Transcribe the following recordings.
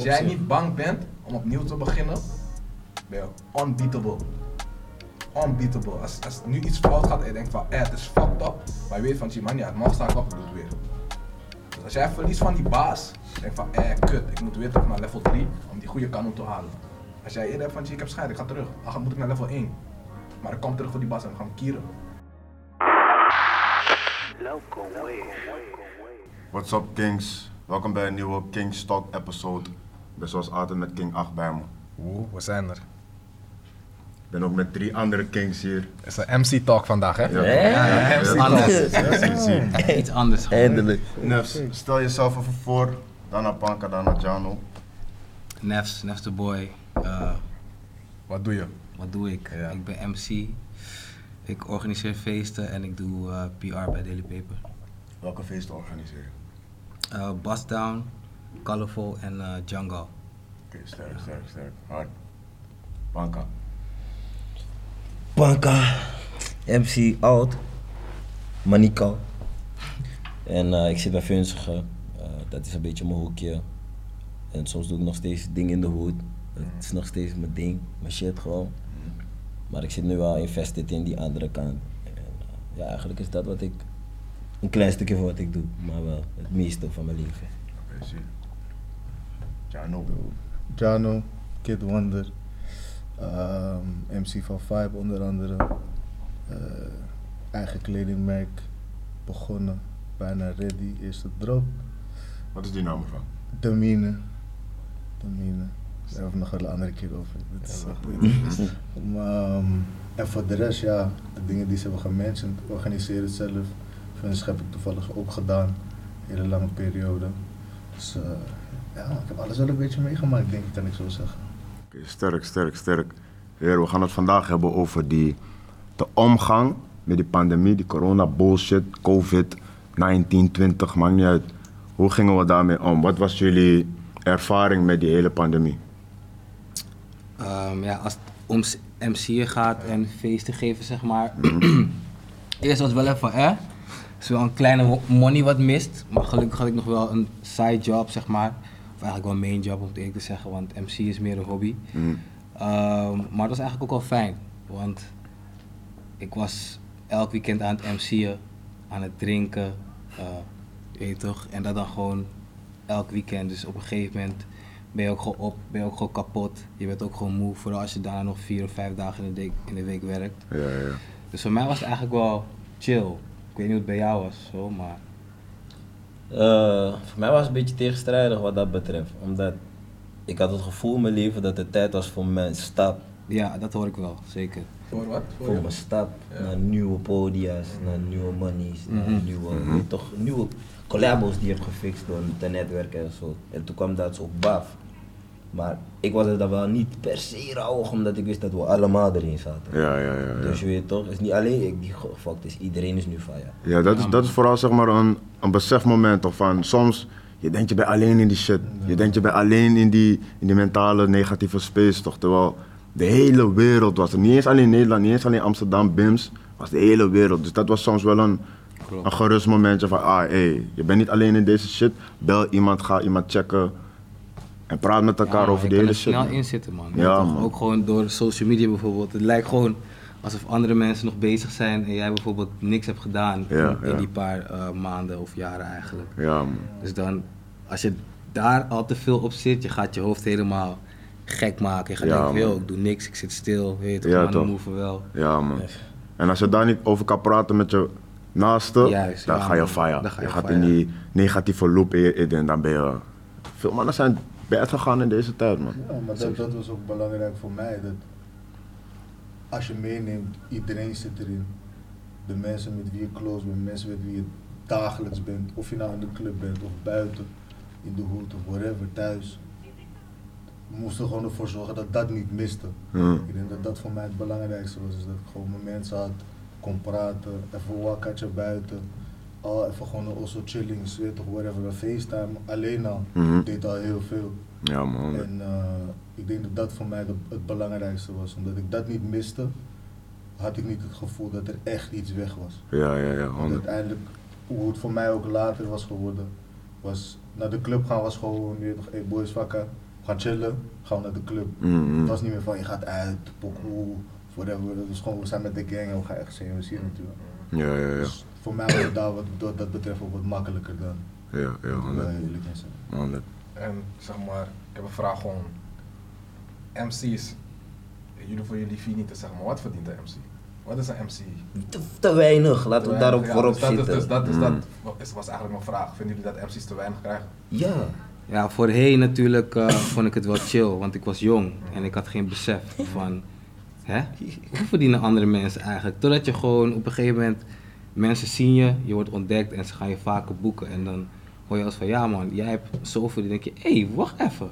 Als jij niet bang bent om opnieuw te beginnen, ben je unbeatable. Unbeatable. Als, als nu iets fout gaat en je denkt van, eh, het is fucked up, maar je weet van, man, ja, morgen sta ik op en doe het weer. Dus als jij verliest van die baas, denk van, eh, kut, ik moet weer terug naar level 3 om die goede kanon te halen. Als jij eerder hebt van, ik heb scheid, ik ga terug, dan moet ik naar level 1. Maar ik kom terug voor die baas en we gaan kieren. What's up Kings? Welkom bij een nieuwe King Talk episode. Ik ben zoals altijd met King 8 bij me. Oeh, we zijn er. Ik ben ook met drie andere Kings hier. Het is een MC-talk vandaag, hè? Ja, Ja, MC anders. Zie, zie. Iets anders. Eindelijk. Nefs, stel jezelf even voor. Daarna Panka, daarna Jano. Nefs, Nefs the boy. Eh, Wat doe je? wat doe ik? Ja. Ik ben MC. Ik organiseer feesten en ik doe eh, PR bij Daily Paper. Welke feesten organiseren? Uh, Bust Down, Colorful en eh, Jungle. Oké, sterk, sterk, sterk. Hard. Panka. Panka, MC Oud, Manico. En eh, ik zit bij Funzige. Eh, dat is een beetje mijn hoekje. En soms doe ik nog steeds dingen in de hoed. Dat is nog steeds mijn ding, mijn shit gewoon. Maar ik zit nu wel invested in die andere kant. En, ja, eigenlijk is dat wat ik, een klein stukje van wat ik doe. Maar wel het meeste van mijn leven. Oké, zie. Jano. Jano, Kid Wonder, ehm, MC van Vibe onder andere, eh, eigen kledingmerk, begonnen, bijna ready, eerste drop, Wat is die naam ervan? Domine, Domine, daar hebben we nog wel een andere keer over. Dat is echt. Maar, ehm, en voor de rest, ja, de dingen die ze hebben gementioned, organiseer het zelf. Funs heb ik toevallig ook gedaan, een hele lange periode. Dus eh, ja, ik heb alles wel een beetje meegemaakt, denk ik, kan ik zo zeggen. Oké, sterk, sterk, sterk. Heer, we gaan het vandaag hebben over die, de omgang met die pandemie, die corona bullshit, covid, 19, 20, maakt niet uit. Hoe gingen we daarmee om? Wat was jullie ervaring met die hele pandemie? Ehm, ja, als het om MC'en gaat en feesten geven, zeg maar. Eerst was het wel even van, eh, is wel een kleine mo- money wat mist. Maar gelukkig had ik nog wel een side job, zeg maar. Eigenlijk wel main job, om het eerlijk te zeggen, want MC is meer een hobby. Mhm. Ehm, maar het was eigenlijk ook wel fijn, want ik was elk weekend aan het MC'en, aan het drinken, je weet toch, en dat dan gewoon elk weekend. Dus op een gegeven moment ben je ook gewoon op, ben je ook gewoon kapot. Je bent ook gewoon moe, vooral als je daarna nog vier of vijf dagen in de, week, in de week werkt. Ja, ja. Dus voor mij was het eigenlijk wel chill. Ik weet niet hoe het bij jou was, zo, maar Eh, voor mij was het een beetje tegenstrijdig wat dat betreft. Omdat ik had het gevoel in mijn leven dat het tijd was voor mijn stap. ja, dat hoor ik wel, zeker. Voor wat? Voor mijn stap naar nieuwe podia's, naar nieuwe monies, naar Mhm. nieuwe, je toch, nieuwe collabos die je hebt gefixt door te netwerken en zo. En toen kwam dat zo op baf. Maar ik was er dan wel niet per se rauwig, omdat ik wist dat we allemaal erin zaten. Ja, ja, ja. ja. Dus je weet toch, het is niet alleen ik die gefokt is, iedereen is nu van ja. Ja, dat is, dat is vooral zeg maar een, een besefmoment of van soms, je denkt je bent alleen in die shit. Je denkt je bent alleen in die, in die mentale negatieve space toch. Terwijl de hele wereld was er. Niet eens alleen Nederland, niet eens alleen Amsterdam, BIMS, was de hele wereld. Dus dat was soms wel een, Klopt. een gerust momentje van, ah hé, je bent niet alleen in deze shit. Bel iemand, ga iemand checken en praat met elkaar Ja, over kan hele shit. snel man. in zitten, man. Ja, man. Ook gewoon door social media bijvoorbeeld. Het lijkt gewoon alsof andere mensen nog bezig zijn en jij bijvoorbeeld niks hebt gedaan Ja, in, die paar eh, maanden of jaren eigenlijk. Ja man. Dus dan, als je daar al te veel op zit, je gaat je hoofd helemaal gek maken. Je gaat Ja, denken, man. yo, ik doe niks, ik zit stil, weet je Ja, toch. move wel. Ja man. En als je daar niet over kan praten met je naaste, Juist, dan ja, ga je fire. Dan ga je je gaat in die negatieve loop in en dan ben je... Veel mannen zijn bad gegaan in deze tijd man. Ja, maar dat, dat was ook belangrijk voor mij. Dat als je meeneemt, iedereen zit erin. De mensen met wie je close bent, mensen met wie je dagelijks bent. Of je nou in de club bent of buiten, in de hoed of wherever, thuis. We moesten gewoon ervoor zorgen dat dat niet miste. Ik denk dat dat voor mij het belangrijkste was. Dus dat ik gewoon met mensen had, kon praten, even wakkertje buiten. Al even gewoon een osso chillings, weet toch, whatever, een FaceTime. Alleen al Mhm. deed al heel veel. Ja man. En eh, ik denk dat dat voor mij de- het belangrijkste was. Omdat ik dat niet miste, had ik niet het gevoel dat er echt iets weg was. Ja, ja, ja. Want uiteindelijk, hoe het voor mij ook later was geworden, was naar de club gaan was gewoon, weet toch, hey boys vakken, gaan chillen, gaan naar de club. Mm. Het was niet meer van je gaat uit, pokoe, whatever. Was gewoon, we zijn met de gang en we gaan echt CMC natuurlijk. Ja, ja, ja. Dus voor mij was het daar wat, wat dat betreft ook wat makkelijker dan. Ja, ja, moet ik wel honderd. eerlijk in zijn. Honderd. En zeg maar, ik heb een vraag gewoon. MC's, jullie voor jullie fee niet te zeggen, maar wat verdient een MC? Wat is een MC? Te, te weinig, laten we daarop Ja, voorop dus dat, zitten. Dus dat, Mm. dat is, was eigenlijk mijn vraag. Vinden jullie dat MC's te weinig krijgen? Ja. Ja, voorheen natuurlijk eh, vond ik het wel chill, want ik was jong en ik had geen besef van, hè, hoe verdienen andere mensen eigenlijk? Totdat je gewoon op een gegeven moment, mensen zien je, je wordt ontdekt en ze gaan je vaker boeken. En dan hoor je als van, ja man, jij hebt zoveel, dan denk je, hé, hey, wacht even.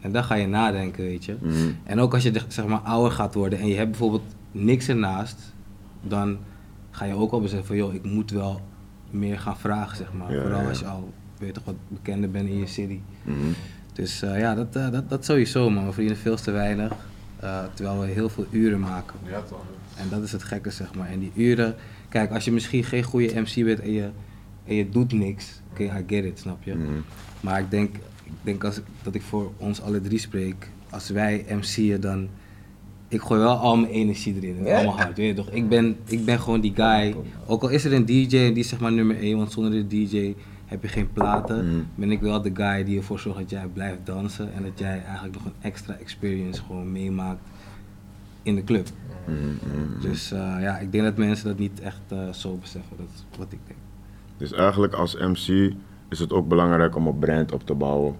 En dan ga je nadenken, weet je. Mhm. En ook als je zeg maar ouder gaat worden en je hebt bijvoorbeeld niks ernaast, dan ga je ook al beseffen van, joh, ik moet wel meer gaan vragen, zeg maar. Ja, Vooral ja. als je al, weet je toch, wat bekender bent in je city. Mhm. Dus eh, ja, dat, eh, dat, dat sowieso, man. We verdienen veel te weinig, eh, terwijl we heel veel uren maken. Ja toch? En dat is het gekke, zeg maar. En die uren, kijk, als je misschien geen goede MC bent en je, en je doet niks, oké, I get it, snap je? Mhm. Maar ik denk, ik denk als dat ik voor ons alle drie spreek, als wij MC'en, dan. Ik gooi wel al mijn energie erin, Ja? allemaal hard, weet je toch? Ik ben, ik ben gewoon die guy. Ook al is er een DJ en die is zeg maar nummer 1, want zonder de DJ heb je geen platen. Mhm. Ben ik wel de guy die ervoor zorgt dat jij blijft dansen en dat jij eigenlijk nog een extra experience gewoon meemaakt in de club. Mhm, mhm. Dus eh, ja, ik denk dat mensen dat niet echt eh, zo beseffen, dat is wat ik denk. Dus eigenlijk als MC is het ook belangrijk om een brand op te bouwen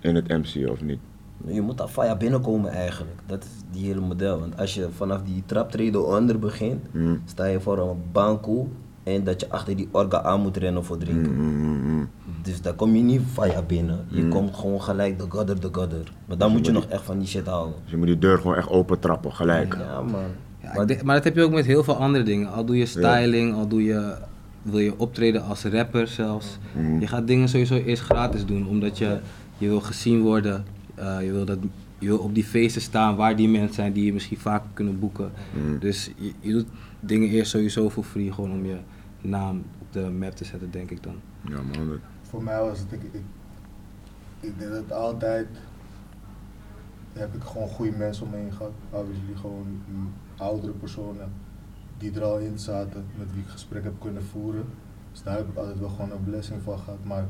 in het MC of niet? Je moet al via binnenkomen eigenlijk. Dat is die hele model. Want als je vanaf die traptreden onder begint, Mhm. sta je voor een banko en dat je achter die orga aan moet rennen voor drinken. Mhm, mhm, mhm. Dus daar kom je niet via binnen. Je komt gewoon gelijk de godder, de godder. Maar dan moet je moet nog echt van die shit houden. Dus je moet die deur gewoon echt open trappen, gelijk. Ja man. Ja, Maar denk- maar dat heb je ook met heel veel andere dingen. Al doe je styling, al doe je, wil je optreden als rapper zelfs. Je gaat dingen sowieso eerst gratis doen, omdat je, je wil gezien worden. Eh, je, wil dat, je wil op die feesten staan waar die mensen zijn die je misschien vaker kunnen boeken. Mhm. Dus je, je doet dingen eerst sowieso voor free, gewoon om je naam op de map te zetten, denk ik dan. Ja man, Voor mij was het, ik, ik, ik denk dat altijd heb ik gewoon goede mensen om me heen gehad. Obviously gewoon mm, oudere personen die er al in zaten, met wie ik gesprek heb kunnen voeren. Dus daar heb ik altijd wel gewoon een blessing van gehad. Maar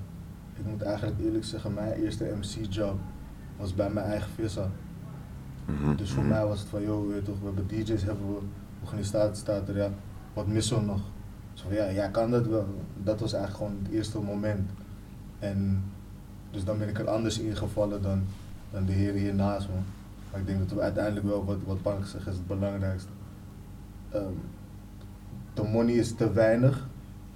ik moet eigenlijk eerlijk zeggen, mijn eerste MC-job was bij mijn eigen vissa. mhm, Dus voor mhm. mij was het van, joh, weet toch, we hebben DJ's, hebben we, organisatie staat er, ja, wat missen we nog? Zo van, ja, jij kan dat wel. Dat was eigenlijk gewoon het eerste moment. En dus dan ben ik er anders ingevallen dan, dan de heren hier naast me. Maar ik denk dat we uiteindelijk wel, wat, wat Pank zegt, is het belangrijkste. Ehm, de money is te weinig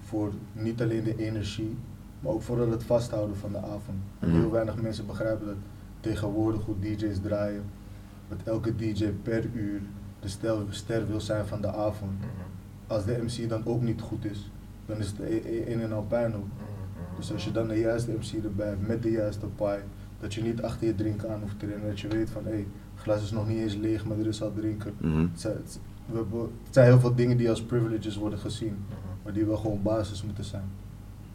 voor niet alleen de energie, maar ook voor het vasthouden van de avond. Mhm. heel weinig mensen begrijpen dat tegenwoordig hoe DJ's draaien, dat elke DJ per uur de stel- ster wil zijn van de avond. Als de MC dan ook niet goed is, dan is het e- e- een en al puinhoop. Dus als je dan de juiste MC erbij hebt met de juiste pie, dat je niet achter je drinken aan hoeft te rennen, dat je weet van hé, hey, het glas is nog niet eens leeg, maar er is al drinken. Mhm. Het zijn, het- we hebben- het zijn heel veel dingen die als privileges worden gezien, maar die wel gewoon basis moeten zijn.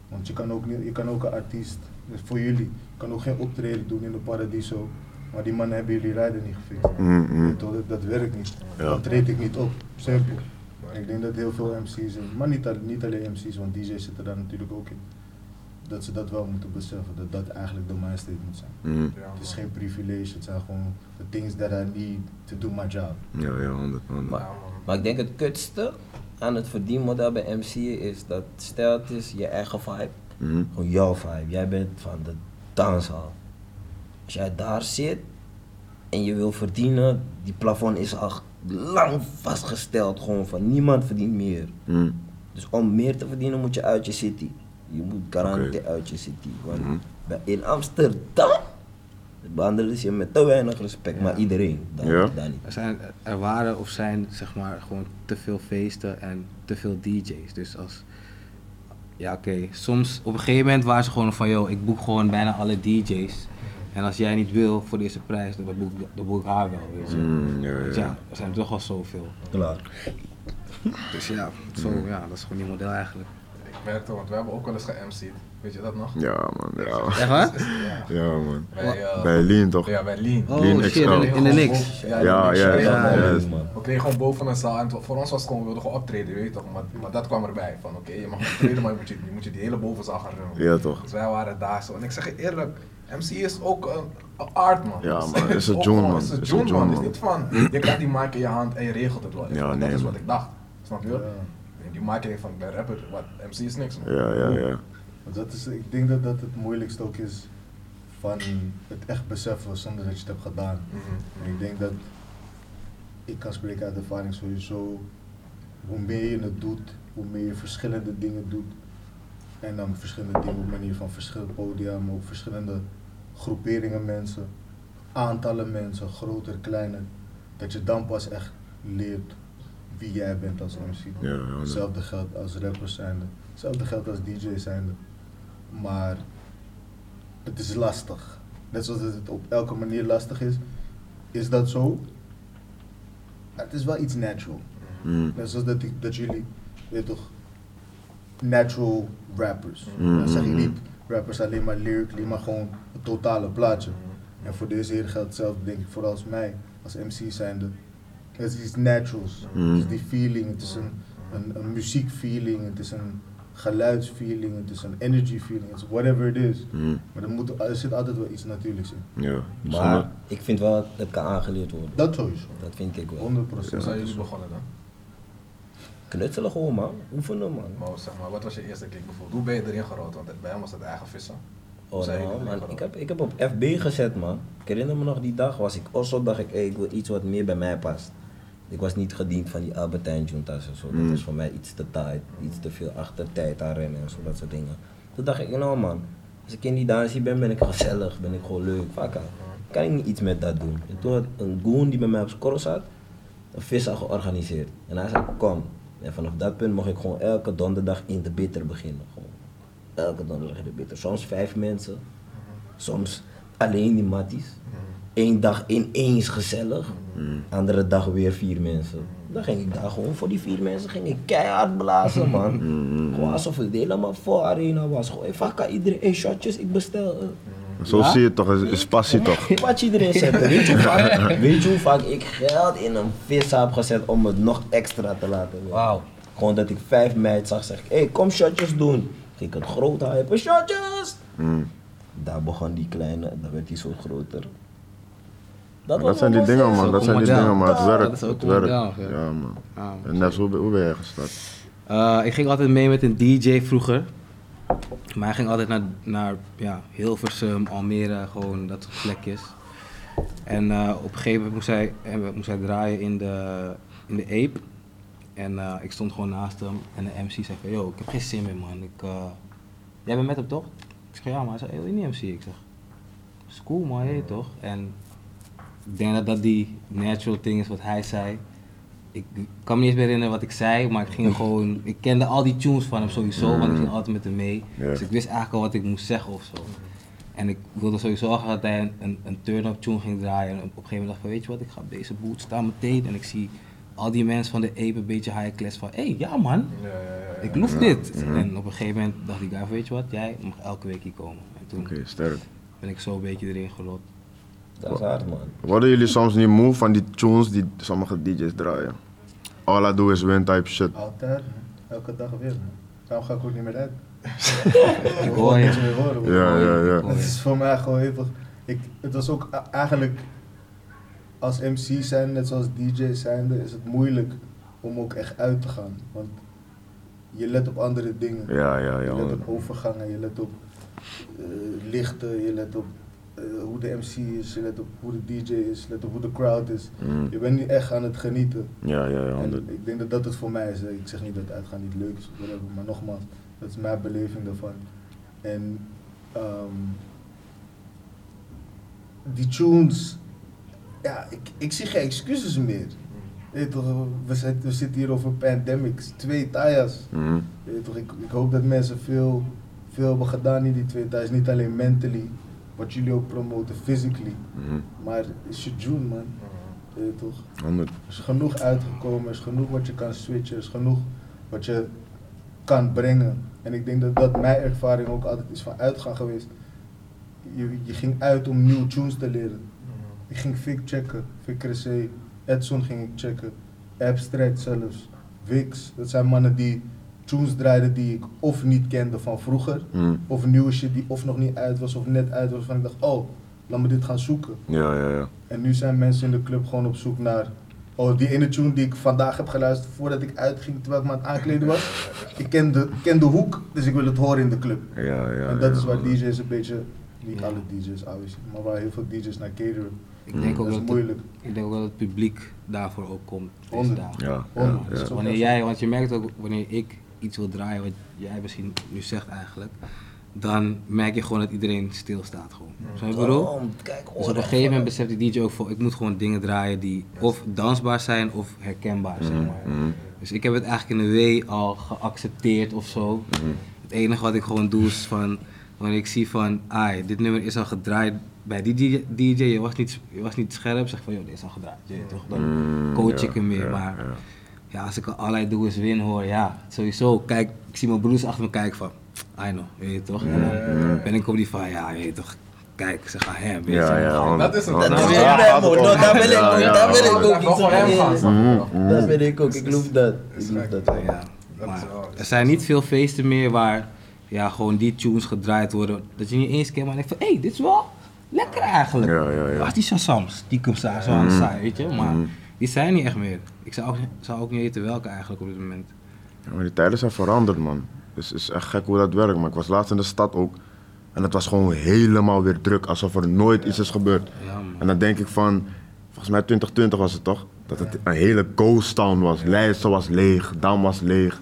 Want je kan ook, niet, je kan ook een artiest, dus voor jullie, kan ook geen optreden doen in de Paradiso, maar die mannen hebben jullie rijden niet gefixt. Je wel, Dat, dat werkt niet. Ja. Dan treed ik niet op. Simpel. Ik denk dat heel veel MC's, en- maar niet, niet alleen MC's, want DJ's zitten daar natuurlijk ook in. Dat ze dat wel moeten beseffen, dat dat eigenlijk de mindstate moet zijn. Mhm. Het is geen privilege, het zijn gewoon the things that I need to do my job. Ja, ja, honderd, honderd. Maar, maar ik denk het kutste aan het verdienmodel bij MC'en is dat stel het is je eigen vibe, Mhm. gewoon jouw vibe, jij bent van de danshal. Als jij daar zit en je wil verdienen, die plafond is al lang vastgesteld gewoon van niemand verdient meer. Mhm. Dus om meer te verdienen moet je uit je city. Je moet garantie uit je city. Want bij- in Amsterdam behandelen ze je met te weinig respect, maar iedereen. Daar, Ja? daar niet. Er, zijn, er waren of zijn zeg maar gewoon te veel feesten en te veel DJ's. Dus als. Ja, oké. Soms op een gegeven moment waren ze gewoon van: joh, ik boek gewoon bijna alle DJ's. En als jij niet wil voor deze prijs, dan boek, dan boek ik haar wel. Weet je. Mhm, ja, Want ja. ja, er zijn toch wel zoveel. Klaar. Dus ja, zo, ja, dat is gewoon die model eigenlijk. Ik, Merkte, want we hebben ook wel eens ge-MC'd. Weet je dat nog? Ja, man. Ja, Echt waar? Ja. ja man. Bij, eh, Bij Lean toch? Ja, bij Lean. Oh Lean shit, in, in de niks. Ja, Ja, ja, ja, ja, ja, ja. man. We kregen gewoon boven een zaal en voor ons was het gewoon, we wilden gewoon optreden, weet je toch. Maar, maar dat kwam erbij, van oké, je mag optreden, maar je moet, je, je moet je die hele bovenzaal gaan runnen. Ja, toch? Dus wij waren daar zo. En ik zeg je eerlijk, MC is ook een, een art man. Ja, man, het is een gewoon- man. Het is een Is June man. Het is niet van, je krijgt die mic in je hand en je regelt het wel. Ja, dat nee, is man. wat ik dacht. Snap je? Die mic denk van, ik ben rapper, wat, MC is niks man. Ja, ja, ja. Want dat is, ik denk dat dat het moeilijkste ook is van het echt beseffen zonder dat je het hebt gedaan. Mhm. En ik denk dat ik kan spreken uit ervaring sowieso. Hoe meer je het doet, hoe meer je verschillende dingen doet. En dan verschillende dingen op manier van verschillende podia, maar ook verschillende groeperingen mensen, aantallen mensen, groter, kleiner. Dat je dan pas echt leert wie jij bent als MC. Ja, ja, Hetzelfde geldt als rappers zijnde. Hetzelfde geldt als DJ zijnde. Maar het is lastig. Net zoals het op elke manier lastig is, is dat zo. Maar het is wel iets natural. Mm. Net zoals dat, dat jullie, weet toch, natural rappers. Mm, Dan zeg je mm, niet rappers alleen maar lyrically, maar gewoon het totale plaatje. En voor deze heren geldt hetzelfde, denk ik, vooral als mij, als MC zijnde. Het is iets naturals. Mm. Het is die feeling, het is een, een, een muziekfeeling, het is een geluidsfeeling, het is een energy feeling, it's whatever it is. Mm. Maar er, moet, er zit altijd wel iets natuurlijks in. Ja. Maar Zonder- ik vind wel, het kan aangeleerd worden. Dat sowieso. Dat vind ik wel. 100 Hoe zijn jullie begonnen dan? Knutselen gewoon man, oefenen man. Maar zeg maar, wat was je eerste kick bijvoorbeeld? Hoe ben je erin gerold? Want bij hem was het eigen vissen. Oh, nou, man, ik, heb, ik heb op FB gezet man. Ik herinner me nog die dag was ik also dacht ik, hey, ik wil iets wat meer bij mij past. Ik was niet gediend van die Albertijn juntas en zo. Dat Mm. was voor mij iets te tight, iets te veel achter tijd aan rennen en zo, dat soort dingen. Toen dacht ik, nou man, als ik in die dansie ben, ben ik gezellig, ben ik gewoon leuk. Vakka, kan ik niet iets met dat doen? En toen had een goon die bij mij op score zat, een vissa georganiseerd. En hij zei, kom. En vanaf dat punt mocht ik gewoon elke donderdag in de bitter beginnen. Gewoon. Elke donderdag in de bitter. Soms vijf mensen, soms alleen die matties. Eén dag ineens gezellig, andere dag weer vier mensen. Dan ging ik daar gewoon voor die vier mensen ging ik keihard blazen, man. Gewoon alsof het helemaal vol arena was. Gewoon, vakka, iedereen, hey, shotjes, ik bestel. Zo Ja? zie je het toch, is, is passie toch? Wat je erin zetten. Weet je, hoe vaak, weet je hoe vaak ik geld in een vis heb gezet om het nog extra te laten werken? Wauw. Gewoon dat ik vijf meid zag, zeg ik, hé, hey, kom shotjes doen. Ging ik het groot hypen, shotjes! Mm. Daar begon die kleine, dan werd die zo groter. Dat, zijn die dingen man, dat zijn die dingen man, het Dat werkt, is ook het werkt. ja. Man. Ah, En Nes, hoe, ben- hoe ben jij gestart? Eh, ik ging altijd mee met een DJ vroeger. Maar hij ging altijd naar, naar ja, Hilversum, Almere, gewoon dat soort plekjes. En eh, op een gegeven moment moest hij, en we- moest hij draaien in de, in de Ape. En eh, ik stond gewoon naast hem en de MC zei van, yo, ik heb geen zin meer man. Ik, eh, Jij bent met hem toch? Ik zeg, ja maar hij zei, yo, in die MC. Ik zeg, is cool man, je weet toch? En ik denk dat dat die natural thing is wat hij zei. Ik kan me niet eens meer herinneren wat ik zei, maar ik ging gewoon. Ik kende al die tunes van hem sowieso, want ik ging altijd met hem mee. Dus ik wist eigenlijk al wat ik moest zeggen of zo. En ik wilde sowieso al graag dat hij een, een, een turn-up tune ging draaien. En op een gegeven moment dacht ik van, weet je wat, ik ga op deze boot staan meteen. En ik zie al die mensen van de Ape een beetje high class van, hé, hey, ja man, ik loef dit. En op een gegeven moment dacht ik, weet je wat, jij mag elke week hier komen. En toen Oké, sterk. ben ik zo een beetje erin gerold. Dat is hard, man. Worden jullie soms niet moe van die tunes die sommige DJ's draaien? All I do is win type shit. Altijd, man. elke dag weer. Man. Daarom ga ik ook niet meer uit. Ik hoor. Niks meer horen, man. Ja, ja, ja. Het is voor mij gewoon heel veel. Ik, het was ook eigenlijk als MC zijn, net zoals DJ zijnde, is het moeilijk om ook echt uit te gaan. Want je let op andere dingen. Ja, ja, ja. Je let op overgangen, je let op eh, lichten, je let op eh, hoe de MC is, je let op hoe de DJ is, let op hoe de crowd is. Mm. Je bent niet echt aan het genieten. Ja, ja, ja. En ik denk dat dat het voor mij is. Ik zeg niet dat uitgaan niet leuk is, maar nogmaals, dat is mijn beleving daarvan. En ehm, die tunes, ja, ik, ik zie geen excuses meer. Weet je toch, we, zitten, we zitten hier over pandemics, twee. Mm. Weet je toch, ik, ik hoop dat mensen veel, veel hebben gedaan in die twee tajas. Niet alleen mentally, wat jullie ook promoten, physically. Mm. Maar is je June, man. Weet je toch? Er is genoeg uitgekomen, er is genoeg wat je kan switchen, er is genoeg wat je kan brengen. En ik denk dat dat mijn ervaring ook altijd is van uitgaan geweest. Je, je ging uit om nieuwe tunes te leren. Ik ging Vic checken, Vic Cressé, Edson ging ik checken, Abstract zelfs, Wix. Dat zijn mannen die tunes draaiden die ik of niet kende van vroeger, Mm. of nieuwe shit die of nog niet uit was of net uit was. Van ik dacht, oh, laat me dit gaan zoeken. Ja, ja, ja. En nu zijn mensen in de club gewoon op zoek naar. Oh, die ene tune die ik vandaag heb geluisterd voordat ik uitging terwijl ik me aan het aankleden was. Ik ken de, ik ken de hoek, dus ik wil het horen in de club. Ja, ja, en dat ja, is waar man. DJ's een beetje, niet Ja. alle DJ's obviously, maar waar heel veel DJ's naar cateren. Ik denk, Dat ook is dat moeilijk. Het, ik denk ook dat het publiek daarvoor ook komt. Deze Honderd. dagen. Ja, ja, Dus wanneer jij, want je merkt ook wanneer ik iets wil draaien, wat jij misschien nu zegt eigenlijk, dan merk je gewoon dat iedereen stilstaat gewoon. Zo ik bedoel? Dus op een gegeven moment beseft die DJ ook van, ik moet gewoon dingen draaien die of dansbaar zijn of herkenbaar, zeg maar. Mm. Dus ik heb het eigenlijk in een W al geaccepteerd of zo. Het enige wat ik gewoon doe is van, wanneer ik zie van, ai, dit nummer is al gedraaid bij die DJ, DJ je, was niet, je was niet scherp, zeg van, joh, dit is al gedraaid. Je toch? Dan coach ik hem meer, ja, maar ja. ja, als ik al allerlei doe is win hoor, ja, sowieso. Kijk, ik zie mijn broers achter me kijken van, I know, weet je toch? En dan ben ik op die van, ja, weet je toch, kijk, ze gaan hem, weet Ja, je. ja, honderd. Dat is het. Dat Dat wil is ik hem, hoor. Nou, daar wil ik Ja, ook, ja, daar wil ja. ik ook iets? Dat wil ik ook, ik geloof dat. Ik geloof dat. wel. Ja, Dat maar er zijn niet veel feesten meer waar ja, gewoon die tunes gedraaid worden. Dat je niet eens kent, maar denkt van, hé, hey, dit is wel lekker eigenlijk. Ja, ja, ja. Is die Shazams? Die komt daar zo aan side, weet je. Maar die zijn niet echt meer. Ik zou ook, zou ook niet weten welke eigenlijk op dit moment. Ja, maar die tijden zijn veranderd, man. Dus het is echt gek hoe dat werkt. Maar ik was laatst in de stad ook. En het was gewoon helemaal weer druk, alsof er nooit iets is gebeurd. Ja, man. En dan denk ik van, volgens mij 2020 was het toch? Dat het een hele ghost town was. Leidse was leeg, Dam was leeg.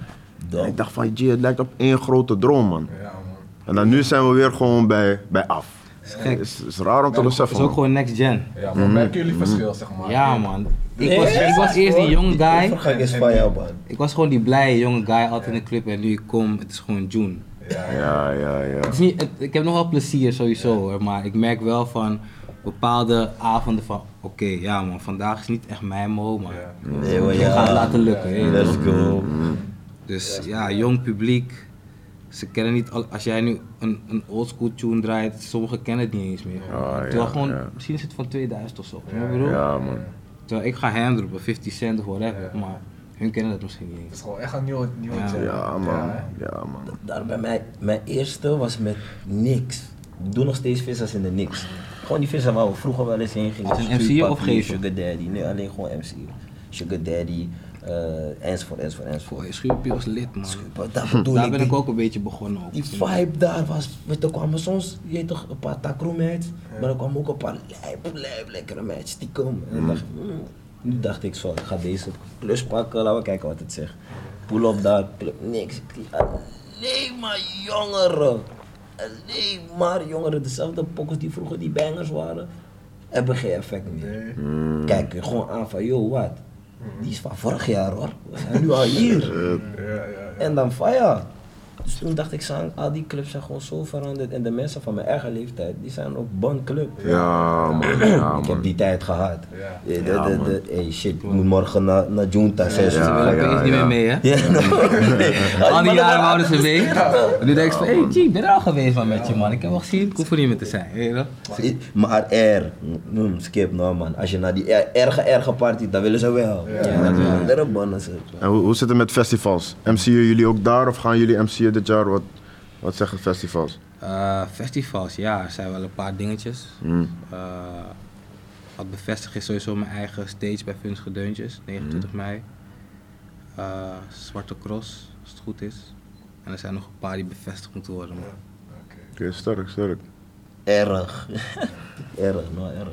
Dam. En ik dacht van, jee, het lijkt op één grote droom, man. Ja, man. En dan nu zijn we weer gewoon bij, bij af. Is gek. Het is, is raar om te Het beseffen, is ook gewoon next gen. Ja, maar merken jullie verschil, zeg maar? Ja, man. Ik was, ik was eerst die jonge guy. overgang is van jou, man. Ik was gewoon die blije jonge guy altijd in de club. En nu ik kom, het is gewoon June. Ja, ja. Ja, ja, ja. Het is niet, het- ik heb nog wel plezier sowieso hoor, maar ik merk wel van bepaalde avonden van, oké, ja man, vandaag is niet echt mijn mo, maar Ja. Nee, maar ik ga het ja. laten lukken. Let's go. Dus ja, jong publiek, ze kennen niet, al, als jij nu een, een oldschool tune draait, sommigen kennen het niet eens meer. Ah, Terwijl ja, gewoon, ja. misschien is het van 2000 of zo, bedoel? Ja, man. Terwijl ik ga hem droppen, 50 cent of whatever, maar hun kennen dat misschien niet Het eens. is gewoon echt een nieuwe, nieuwe Ja. Ja, man. Ja. Daar bij mij, mijn eerste was met niks. Ik doe nog steeds vissers in de niks. Gewoon die vissen waar we vroeger wel eens heen gingen. Het een MC of? Sugar Daddy. Nee, alleen gewoon MC. Sugar Daddy, enzovoort, enzovoort, enzovoort. Voor je schuurpier was lid man. Bedoel Daar ik. ben die- ik ook een beetje begonnen op. Die vibe daar was, weet je, er kwamen soms, je toch, een paar takroemheids, maar er kwamen ook een paar lijp, lijp, lekkere meisjes die komen. En dan dacht hmm. nu dacht ik zo, ik ga deze plus pakken, laten we kijken wat het zegt. Pull op daar, niks. Alleen maar jongeren. Alleen maar jongeren. Dezelfde pokkers die vroeger die bangers waren, hebben geen effect meer. Kijk gewoon aan van, yo, wat? Die is van vorig jaar hoor. We zijn nu al hier. Ja, ja, ja. En dan fire. Dus toen dacht ik, Sang, al die clubs zijn gewoon zo veranderd. En de mensen van mijn eigen leeftijd, die zijn ook bon club. Ja, man. Ja, ik heb die tijd gehad. Ja. Eh, de- Ja, de- man. de- hey shit, ik moet morgen naar, naar Junta. willen ja, opeens niet ja. meer mee hè? Ja. Al die jaren wouden ze mee. En nu denk ik van, hé, hey, G, ik ben er al geweest man, met je man. Ik heb wel gezien, ik hoef er niet meer te zijn. Weet je wel? Maar er, skip nou man. Als je naar die er- erge, erge party, dan willen ze wel. Ja, Ja, dat bonnen ze. En hoe, hoe zit het met festivals? MC'en jullie ook daar of gaan jullie MC'en dit jaar? Wat, wat zeggen festivals? Eh, festivals, ja, er zijn wel een paar dingetjes. Hmm. Eh, wat bevestigd is sowieso mijn eigen stage bij Funs Gedeuntjes, 29 mei. Eh, Zwarte Cross, als het goed is. En er zijn nog een paar die bevestigd moeten worden. man. Oké, sterk, sterk. Erg. erg, nou erg.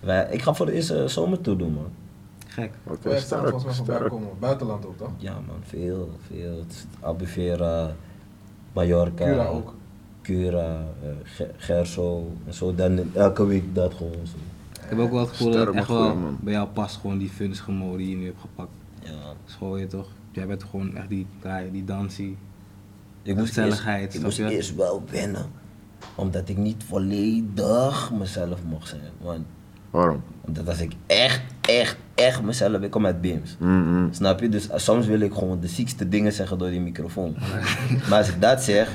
Wij, ik ga voor de eerste zomer toe doen man. Gek. Oké, staan sterk, volgens mij voorbij sterk. komen. Buitenland ook, toch? Ja man, veel, veel. Albufeira, Mallorca. Cura ook. Cura, eh, Ge- Gerso en zo. Dan elke week dat gewoon zo. Ik heb ook wel het gevoel dat het echt wel man. bij jou past, gewoon die Funs gemo die je nu hebt gepakt. Ja. School je toch? Jij bent gewoon echt die guy, die dansie. Ik moest, eerst, ik moest je? eerst wel wennen. Omdat ik niet volledig mezelf mocht zijn. Want Waarom? Omdat als ik echt, echt, echt mezelf, ik kom uit Beams. Mm, mm. Snap je? Dus eh, soms wil ik gewoon de ziekste dingen zeggen door die microfoon. maar als ik dat zeg,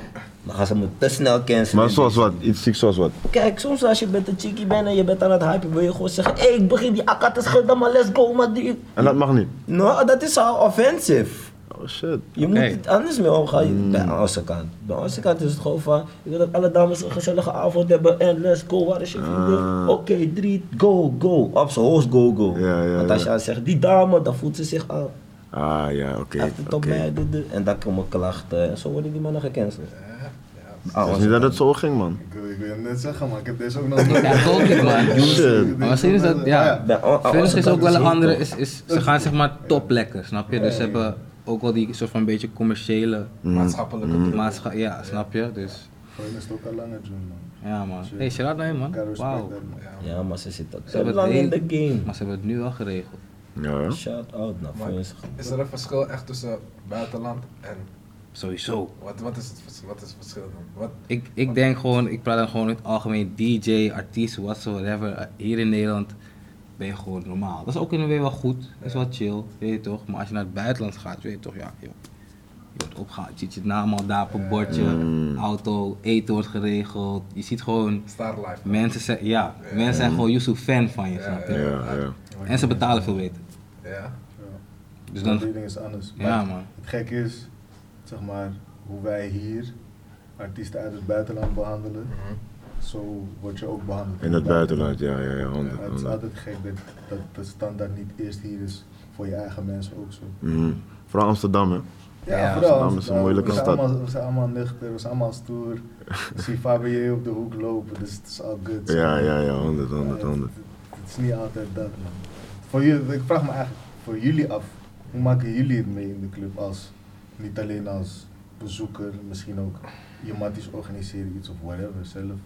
dan gaan ze me te snel cancelen. Maar zoals wat? Iets ziek zoals wat? Kijk, soms als je met een chickie bent en je bent aan het hypen, wil je gewoon zeggen: hé, hey, ik begin die akka te schudden, maar let's go, maar die. En dat mag niet. Nou, dat is al offensive. Oh shit. Je moet Oké. het anders mee omgaan bij onze kant. Bij onze kant is het gewoon van, ik wil dat alle dames een gezellige avond hebben en let's go, waar is je vriendin? Ah. Oké, drie, go, go. Op zijn hoogst go, go. Ja, ja, Want als je aan zegt, die dame, dan voelt ze zich aan. Ah ja, oké. Op mij, dit, dit. en dan komen klachten en zo worden die mannen gecanceld. Ah, Het is niet dat het zo ging, man. Ik wil, ik wil het net zeggen, maar ik heb deze ook nog Ja, ik ook niet, man. Shit. Maar misschien is dat, ja. Onze is ook wel een andere, is, is, ze gaan zeg maar top lekker, snap je? Dus ze hebben ook wel die soort van beetje commerciële Maatschappelijke druk. maatschappij, ja, snap je? Dus, Voor hen is het ook al langer doen, man. ja man. Hey, shout out naar je man. Wauw. Ja, maar ze zitten te lang het in de game. Maar ze hebben het nu wel geregeld. Ja, hè? Shout out naar is er een verschil echt tussen buitenland en Sowieso. wat, wat, is, het, wat is het verschil dan? Wat, Ik, ik denk gewoon, ik praat dan gewoon in het algemeen DJ, artiest, whatsoever. Hier in Nederland ben je gewoon normaal. Dat is ook in een way wel goed, is wel chill, weet je toch? Maar als je naar het buitenland gaat, weet je toch, ja, joh. Je wordt opgehaald, je ziet je naam al daar op een bordje, Mm. auto, eten wordt geregeld. Je ziet gewoon, Star Life. mensen zijn, ja, mensen zijn gewoon Yusuf fan van je, snap je? ja. En ze betalen veel beter. Ja. Ja. Dus Dat dan, ding is anders. ja man. Het gekke is, zeg maar, hoe wij hier artiesten uit het buitenland behandelen, Mhm. Zo word je ook behandeld. In het buitenland, ja, ja, ja, honderd. Ja, het is altijd gek dat, dat de standaard niet eerst hier is voor je eigen mensen ook zo. Mhm. Vooral Amsterdam, hè? Ja, Ja, vooral. Amsterdam is een moeilijke we zijn stad. Allemaal, we zijn allemaal nuchter, we zijn allemaal stoer. Ik zie Fabien op de hoek lopen, dus het is all good. Ja, ja, ja, honderd, Ja, honderd, het- honderd. Het, het is niet altijd dat, man. Voor jullie, ik vraag me eigenlijk voor jullie af, hoe maken jullie het mee in de club als, niet alleen als bezoeker, misschien ook je matties organiseren iets of whatever zelf.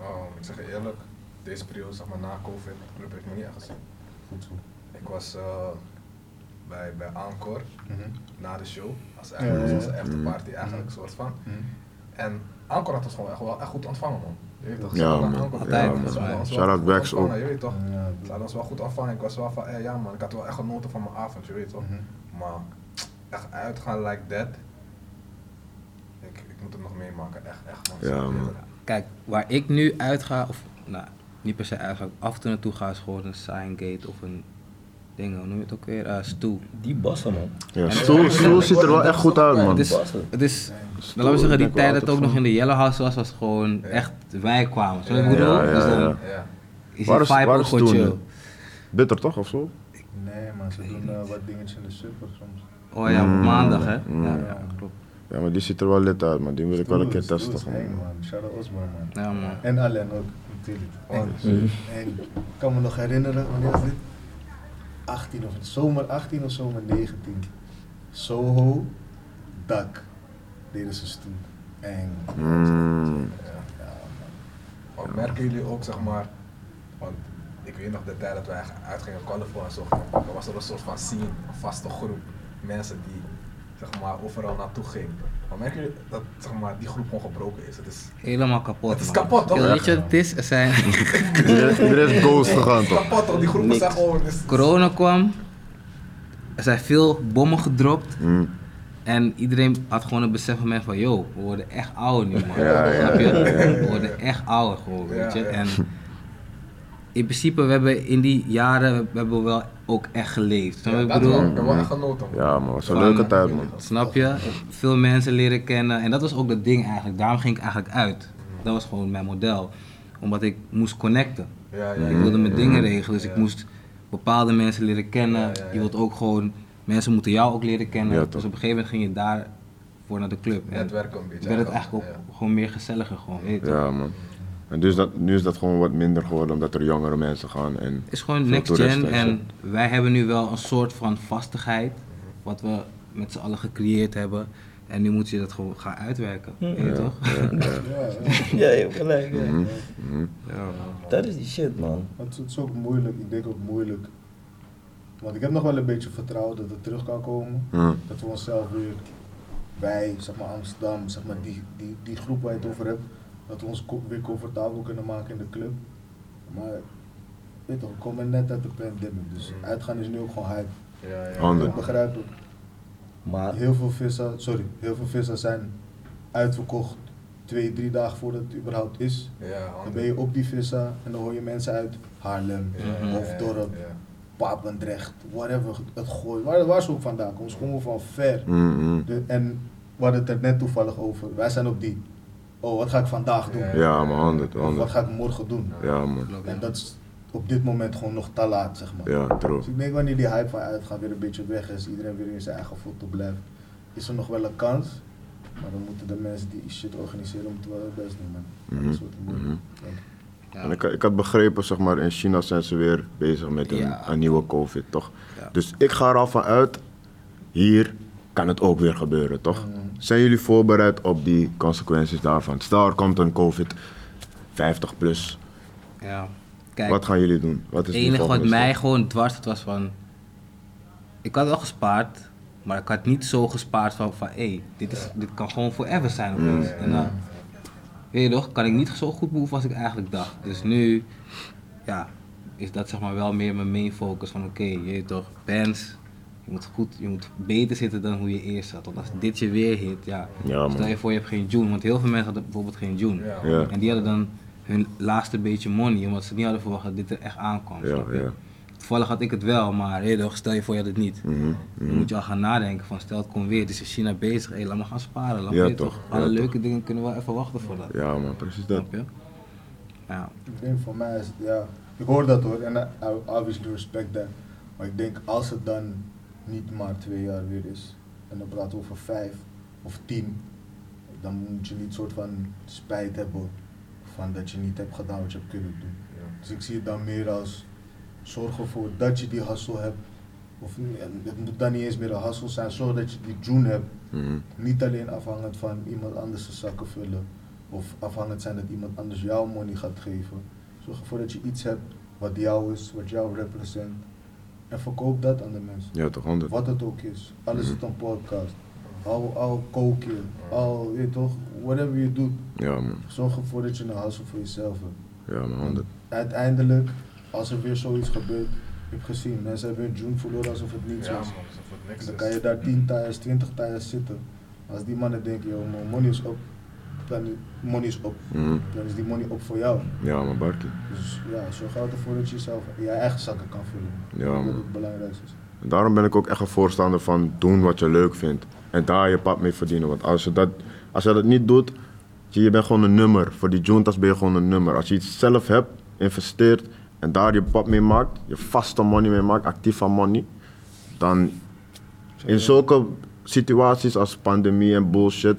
Oh, ik zeg je eerlijk, deze periode, zeg maar na COVID, club heeft me niet echt gezien. Goed zo. Ik was eh, bij, bij Encore Mhm. na de show, als Ja, ja, was ja. onze afterparty Mhm. eigenlijk, soort van. Mhm. En Encore had ons gewoon echt, wel echt goed ontvangen, man. Je weet toch? Ja, man. Encore wel Shout-out goed Wax ontvangen, ook. Je weet toch? Ja, Ze hadden ons wel goed ontvangen. Ik was wel van, eh, ja man, ik had wel echt genoten van mijn avond, je weet toch? Mhm. Maar echt uitgaan like that, ik, ik moet het nog meemaken, echt, echt man. Ja, man. Kijk, waar ik nu uitga, of nou, niet per se uitga, af en toe naartoe ga, is gewoon een Signgate of een ding, hoe noem je het ook weer? Eh stoel. Die bassen, man. Ja, stoel, stoel ziet er wel echt goed uit, man. Het is, het is Stoel, laten we zeggen, die tijd dat het ook nog in de Yellow House was, was gewoon Ja. echt, wij kwamen. Zo Ja, ik bedoel? ja, ja, dus dan ja. Is Waar die is- vibe waar ook is gewoon Stoel chill. Bitter toch, of zo? Nee, maar ze doen eh, wat dingetjes in de super soms. Oh ja, op Mm, maandag hè? mm. Ja, ja, klopt. Ja, maar die ziet er wel lid uit, maar die wil ik wel een keer is- testen. Is gewoon. man. Shout-out Osborne, man. Ja man. En Allen ook, natuurlijk. Oh, Eng. Eng. Ik kan me nog herinneren, wanneer was dit? 18 of zomer 18 of zomer 19. Soho, dak. Deden ze stoel. Eng. Mm. Ja. Maar merken jullie ook, zeg maar, want ik weet nog de tijd dat wij uitgingen colorful en zo, dan was er een soort van scene, een vaste groep mensen die, zeg maar, overal naartoe gingen. Maar merken jullie dat, zeg maar, die groep gewoon gebroken is? Het is Helemaal kapot. Het is man. kapot, toch? Weet je wat het is? Er zijn, Iedereen, iedereen is ghost gegaan, toch? kapot, toch? Die groepen Niks. zijn gewoon... Is, corona kwam, er zijn veel bommen gedropt. Mm. En iedereen had gewoon een besef van, van yo, we worden echt ouder nu man. Ja, ja, Snap je? ja, ja. We worden echt ouder gewoon, weet je. Ja, ja. En in principe, we hebben in die jaren, we hebben wel ook echt geleefd. Ja, ik dat wel, bedoel? wel echt genoten. Ja, man, was een leuke tijd, man. Snap je? Veel mensen leren kennen. En dat was ook dat ding eigenlijk. Daarom ging ik eigenlijk uit. Dat was gewoon mijn model. Omdat ik moest connecten. Ja, ja, Ik wilde mijn dingen regelen. Dus ik moest bepaalde mensen leren kennen. Ja, ja, ja. Je wilt ook gewoon... Mensen moeten jou ook leren kennen. Ja, dus op een gegeven moment ging je daar voor naar de club. En Netwerken een beetje. werd het eigenlijk ook Ja. gewoon meer gezelliger gewoon. Weet je toch? Ja, man. En dus dat, nu is dat gewoon wat minder geworden, omdat er jongere mensen gaan. En Het is gewoon next gen en wij hebben nu wel een soort van vastigheid. Wat we met z'n allen gecreëerd hebben. En nu moet je dat gewoon gaan uitwerken. Weet je toch? ja, ja. Ja, ja. Ja, je hebt gelijk. ja. Mhm, mhm. Dat is die shit, man. Het is, het is ook moeilijk, ik denk ook moeilijk. Want ik heb nog wel een beetje vertrouwen dat het terug kan komen. Dat we onszelf weer bij, zeg maar Amsterdam, zeg maar die, die, die groep waar je het over hebt, dat we ons weer comfortabel kunnen maken in de club. Maar weet toch, we komen net uit de pandemic, dus uitgaan is nu ook gewoon hype. Ja, ja. Ik begrijp het. Maar Heel veel vissen, sorry, heel veel vissen zijn uitverkocht twee, drie dagen voordat het überhaupt is. Ja, Dan ben je op die vissen en dan hoor je mensen uit Haarlem, Ja, ja, Hoofddorp, ja. Papendrecht, whatever, het gooi. Waar, waar ze ook vandaan komen, ze komen van ver. Mm, mm. De, en we hadden het er net toevallig over. Wij zijn op die. Oh, wat ga ik vandaag doen? Ja, man, 100, Of wat 100. ga ik morgen doen? Ja, man. En dat is op dit moment gewoon nog te laat, zeg maar. Ja, true. Dus ik denk wanneer die hype van uitgaan weer een beetje weg is, iedereen weer in zijn eigen foto blijft, is er nog wel een kans. Maar dan moeten de mensen die shit organiseren, moeten wel het best doen, man. Wordt het moeilijk. mhm. Ja. En ik, ik had begrepen, zeg maar, in China zijn ze weer bezig met een, Ja. een nieuwe COVID, toch? Ja. Dus ik ga er al van uit, hier kan het ook weer gebeuren, toch? Mhm. Zijn jullie voorbereid op die consequenties daarvan? Stel, er komt een COVID 50 plus. Ja. Kijk, Wat gaan jullie doen? Wat is het enige wat mij stap? gewoon dwars zat was van... Ik had wel gespaard, maar ik had niet zo gespaard van, van hé, dit, is, dit kan gewoon forever zijn opeens. Mm. En dan, weet je toch, kan ik niet zo goed move als ik eigenlijk dacht. Dus nu, ja, is dat zeg maar wel meer mijn main focus van oké, je weet toch, bands, je moet goed, je moet beter zitten dan hoe je eerst zat. Want als dit je weer hit, ja, stel je voor je hebt geen June, want heel veel mensen hadden bijvoorbeeld geen June. Ja. Ja. En die hadden dan hun laatste beetje money, omdat ze niet hadden verwacht dat dit er echt aankwam. Ja, ja. Toevallig had ik het wel, maar hey, toch, stel je voor je had het niet. Mhm, Dan mhm. moet je al gaan nadenken van stel het komt weer, dus is China bezig, hey, laat me gaan sparen. Laat Ja, me, toch, toch, ja, alle toch. leuke dingen kunnen wel even wachten voor dat. Ja, man, precies dat. Ja. Ik denk voor mij is het, ja, ik hoor dat hoor, en I obviously respect that. Maar ik denk als het dan niet maar twee jaar weer is, en dan praten we over vijf of tien, dan moet je niet soort van spijt hebben van dat je niet hebt gedaan wat je hebt kunnen doen. Dus ik zie het dan meer als zorg ervoor dat je die hustle hebt. Of het moet dan niet eens meer een hustle zijn, zorg dat je die June hebt. Mhm. Niet alleen afhankelijk van iemand anders de zakken vullen. Of afhankelijk zijn dat iemand anders jouw money gaat geven. Zorg ervoor dat je iets hebt wat jou is, wat jou represent. En verkoop dat aan de mensen. Ja, toch, 100. Wat het ook is. Al is het een podcast. Al, al kook je. Al, weet je toch, whatever je doet. Ja, man. Zorg ervoor dat je een hustle voor jezelf hebt. Ja, man, 100. Uiteindelijk, als er weer zoiets gebeurt, ik heb gezien, mensen hebben hun June verloren alsof het niets Ja, man, was. alsof het niks Dan kan je daar 10 tires, 20 tires zitten. Als die mannen denken, joh, mijn money is op, dan money is op. Mhm. Dan is die money op voor jou. Ja, man, Barkie. Dus ja, zorg ervoor dat je jezelf je eigen zakken kan vullen. Ja, dat man. het belangrijkste is. En Daarom ben ik ook echt een voorstander van doen wat je leuk vindt. En daar je pap mee verdienen. Want als je dat, als je dat niet doet, je, je bent gewoon een nummer. Voor die juntas ben je gewoon een nummer. Als je iets zelf hebt, investeert en daar je pap mee maakt, je vaste money mee maakt, actieve money, dan in zulke situaties als pandemie en bullshit,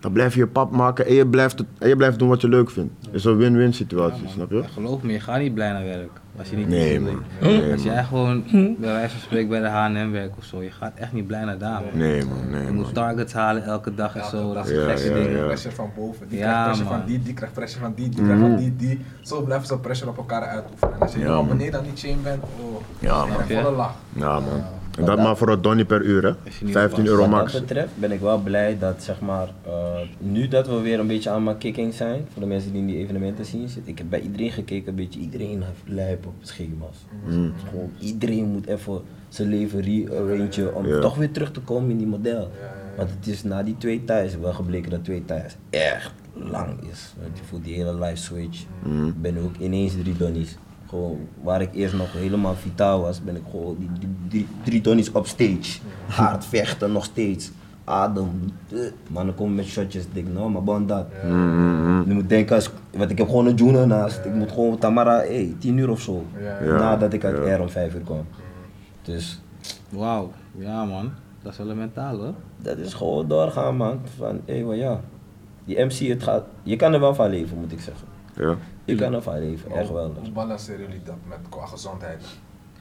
dan blijf je je pap maken en je blijft, het, en je blijft doen wat je leuk vindt. Het is een win-win situatie, snap je? Geloof me, je gaat niet blij naar werk. Als je niet Nee, man. Nee, Als man. jij gewoon bij wijze van spreken bij de H&M werkt of zo, je gaat echt niet blij naar daar. Man. Nee, man, nee, Je moet targets halen elke dag en zo. Dat is Ja, dingen. ja. Pressure van boven, die Ja, krijgt pressure man. van die, die krijgt pressure van die, die krijgt van die, die. Zo blijven ze pressure op elkaar uitoefenen. En als je Ja, beneden aan die chain bent, oh, Ja, dan man. volle lach. Ja, man. En dat maar voor een donnie per uur, hè? Als je niet 15 oppast. euro Wat max. dat betreft ben ik wel blij dat zeg maar, eh, nu dat we weer een beetje aan mijn kicking zijn, voor de mensen die in die evenementen zien zitten, ik heb bij iedereen gekeken, een beetje iedereen heeft lijp op schema's. Mm. Gewoon iedereen moet even zijn leven rearrangen om toch weer terug te komen in die model. Want het is na die twee thuis wel gebleken dat twee thuis echt lang is. Want je voelt die hele life switch. Mm. Ik ben ook ineens drie donnies. Gewoon, waar ik eerst nog helemaal vitaal was, ben ik gewoon die, die, die drie op stage. Hard vechten nog steeds. Adem. eh. Mannen komen met shotjes. Ik denk, nou, maar bon dat. Mm, Je moet denken, als, want ik heb gewoon een joen ernaast. Ik moet gewoon Tamara, hey, 10 uur of zo. Ja. Nadat ik uit Ja. R om 5 uur kwam. Dus Wauw, ja man. Dat is wel een mentaal hoor. dat is gewoon doorgaan, man. Van, hé, maar ja. Die MC, het gaat, je kan er wel van leven, moet ik zeggen. Ja. Je kan er van leven, echt wel. Hoe balanceren jullie dat met qua gezondheid?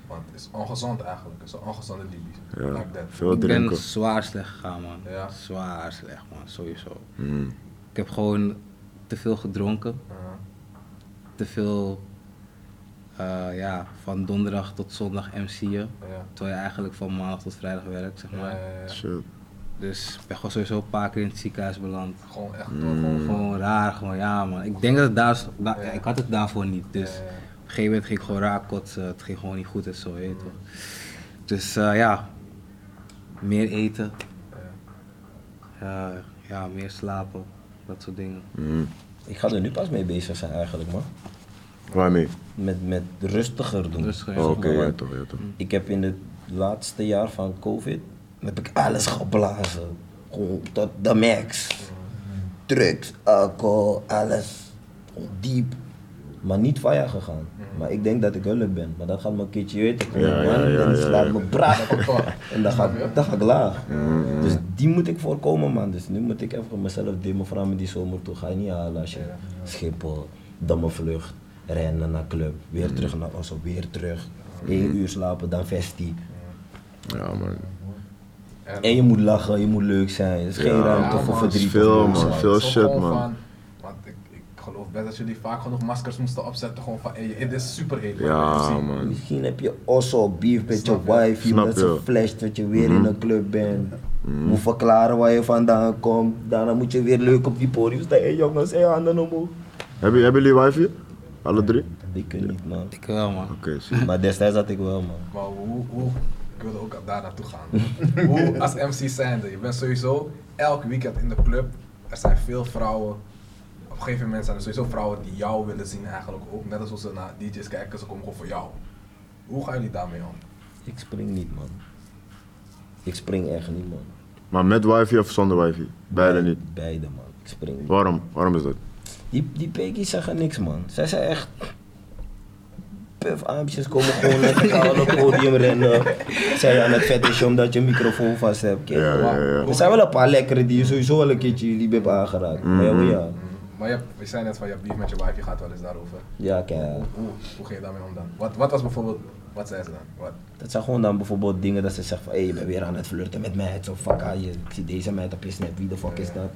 Want het is ongezond eigenlijk, het is een ongezonde Libië. Ja. Like. Veel ik ben drinken. zwaar slecht gegaan man. Ja. Zwaar slecht man, sowieso. Mm. Ik heb gewoon te veel gedronken. Uh, Te veel, eh, ja, van donderdag tot zondag MC'en. ja. Terwijl je eigenlijk van maandag tot vrijdag werkt, zeg Ja, maar. ja, ja. Shit. Dus ik ben gewoon sowieso een paar keer in het ziekenhuis beland. Gewoon echt Mm. gewoon, Gewoon raar, gewoon ja man. Ik denk dat het daar, da- Ja. ik had het daarvoor niet. Dus Ja, ja. een gegeven moment ging ik gewoon raak kotsen. Het ging gewoon niet goed en zo, weet je toch. Dus eh, ja, meer eten. Ja, ja, meer slapen. Dat soort dingen. Mm. Ik ga er nu pas mee bezig zijn eigenlijk, man. Waarmee? Met, met rustiger doen. Rustiger, Oh. Oké, maar ja toch, ja toch. Ik heb in het laatste jaar van COVID, heb ik alles geblazen. Gewoon tot de max. Drugs, alcohol, alles. Gewoon diep. Maar niet via gegaan. Maar ik denk dat ik hulp ben. Maar dat gaat me een keertje weten. Ja, ja, ja, en ja, slaat me braaf. En dan ga, ik, dan ga ik laag. Dus die moet ik voorkomen, man. Dus nu moet ik even mezelf dimmen. Vooral met die zomer toe. Ga je niet halen als je Schiphol, Dammenvlucht, rennen naar club. Weer terug naar Oslo, weer terug. Eén uur slapen, dan festi. Ja, man. En je moet lachen, je moet leuk zijn. Er is geen Ja, ruimte ja, voor verdriet. Veel, of man. Veel Zo shit, man. Van, want ik, ik geloof best dat jullie vaak genoeg maskers moesten opzetten. Gewoon van, hey, dit is super heet. Ja, man. Misschien heb je also beef met je Snap je? wife, je. ze flasht dat je weer in een club bent. Moet verklaren waar je vandaan komt. Daarna moet je weer leuk op die podium staan. Hé jongens, hé handen omhoog. Hebben, hebben jullie wifi? Alle drie? Ik kan niet man. Ik wel, man. Oké. Maar destijds had ik wel man. Maar hoe, hoe, ik wilde ook daar naartoe gaan. hoe als MC zijnde, je bent sowieso elk weekend in de club. Er zijn veel vrouwen. Op een gegeven moment zijn er sowieso vrouwen die jou willen zien eigenlijk ook. Net als ze naar DJ's kijken, ze komen gewoon voor jou. Hoe gaan jullie daarmee om? Ik spring niet man. Ik spring echt niet man. Maar met wifi of zonder wifi? Beide niet. Beide man. Ik spring niet. Waarom? Waarom is dat? Die, die pekies zeggen niks man. Zij zijn echt... Puff aapjes komen gewoon naar het koude podium rennen. Zij aan het fetish omdat je een microfoon vast hebt. Kijk, Ja, ja, maar ja. Er zijn wel een paar lekkere die je sowieso wel een keertje lief hebt aangeraakt. Maar ja, maar ja. Maar je, hebt, je zei net van je hebt beef met je wife, je gaat wel eens daarover. Ja, kijk. Hoe, hoe, hoe ga je daarmee om dan? Wat, wat was bijvoorbeeld, wat zei ze dan? Wat? Dat zijn gewoon dan bijvoorbeeld dingen dat ze zeggen van hé, je bent weer aan het flirten met mij. Zo fuck ah, je, ik zie deze meid op je snap, wie de fuck is dat?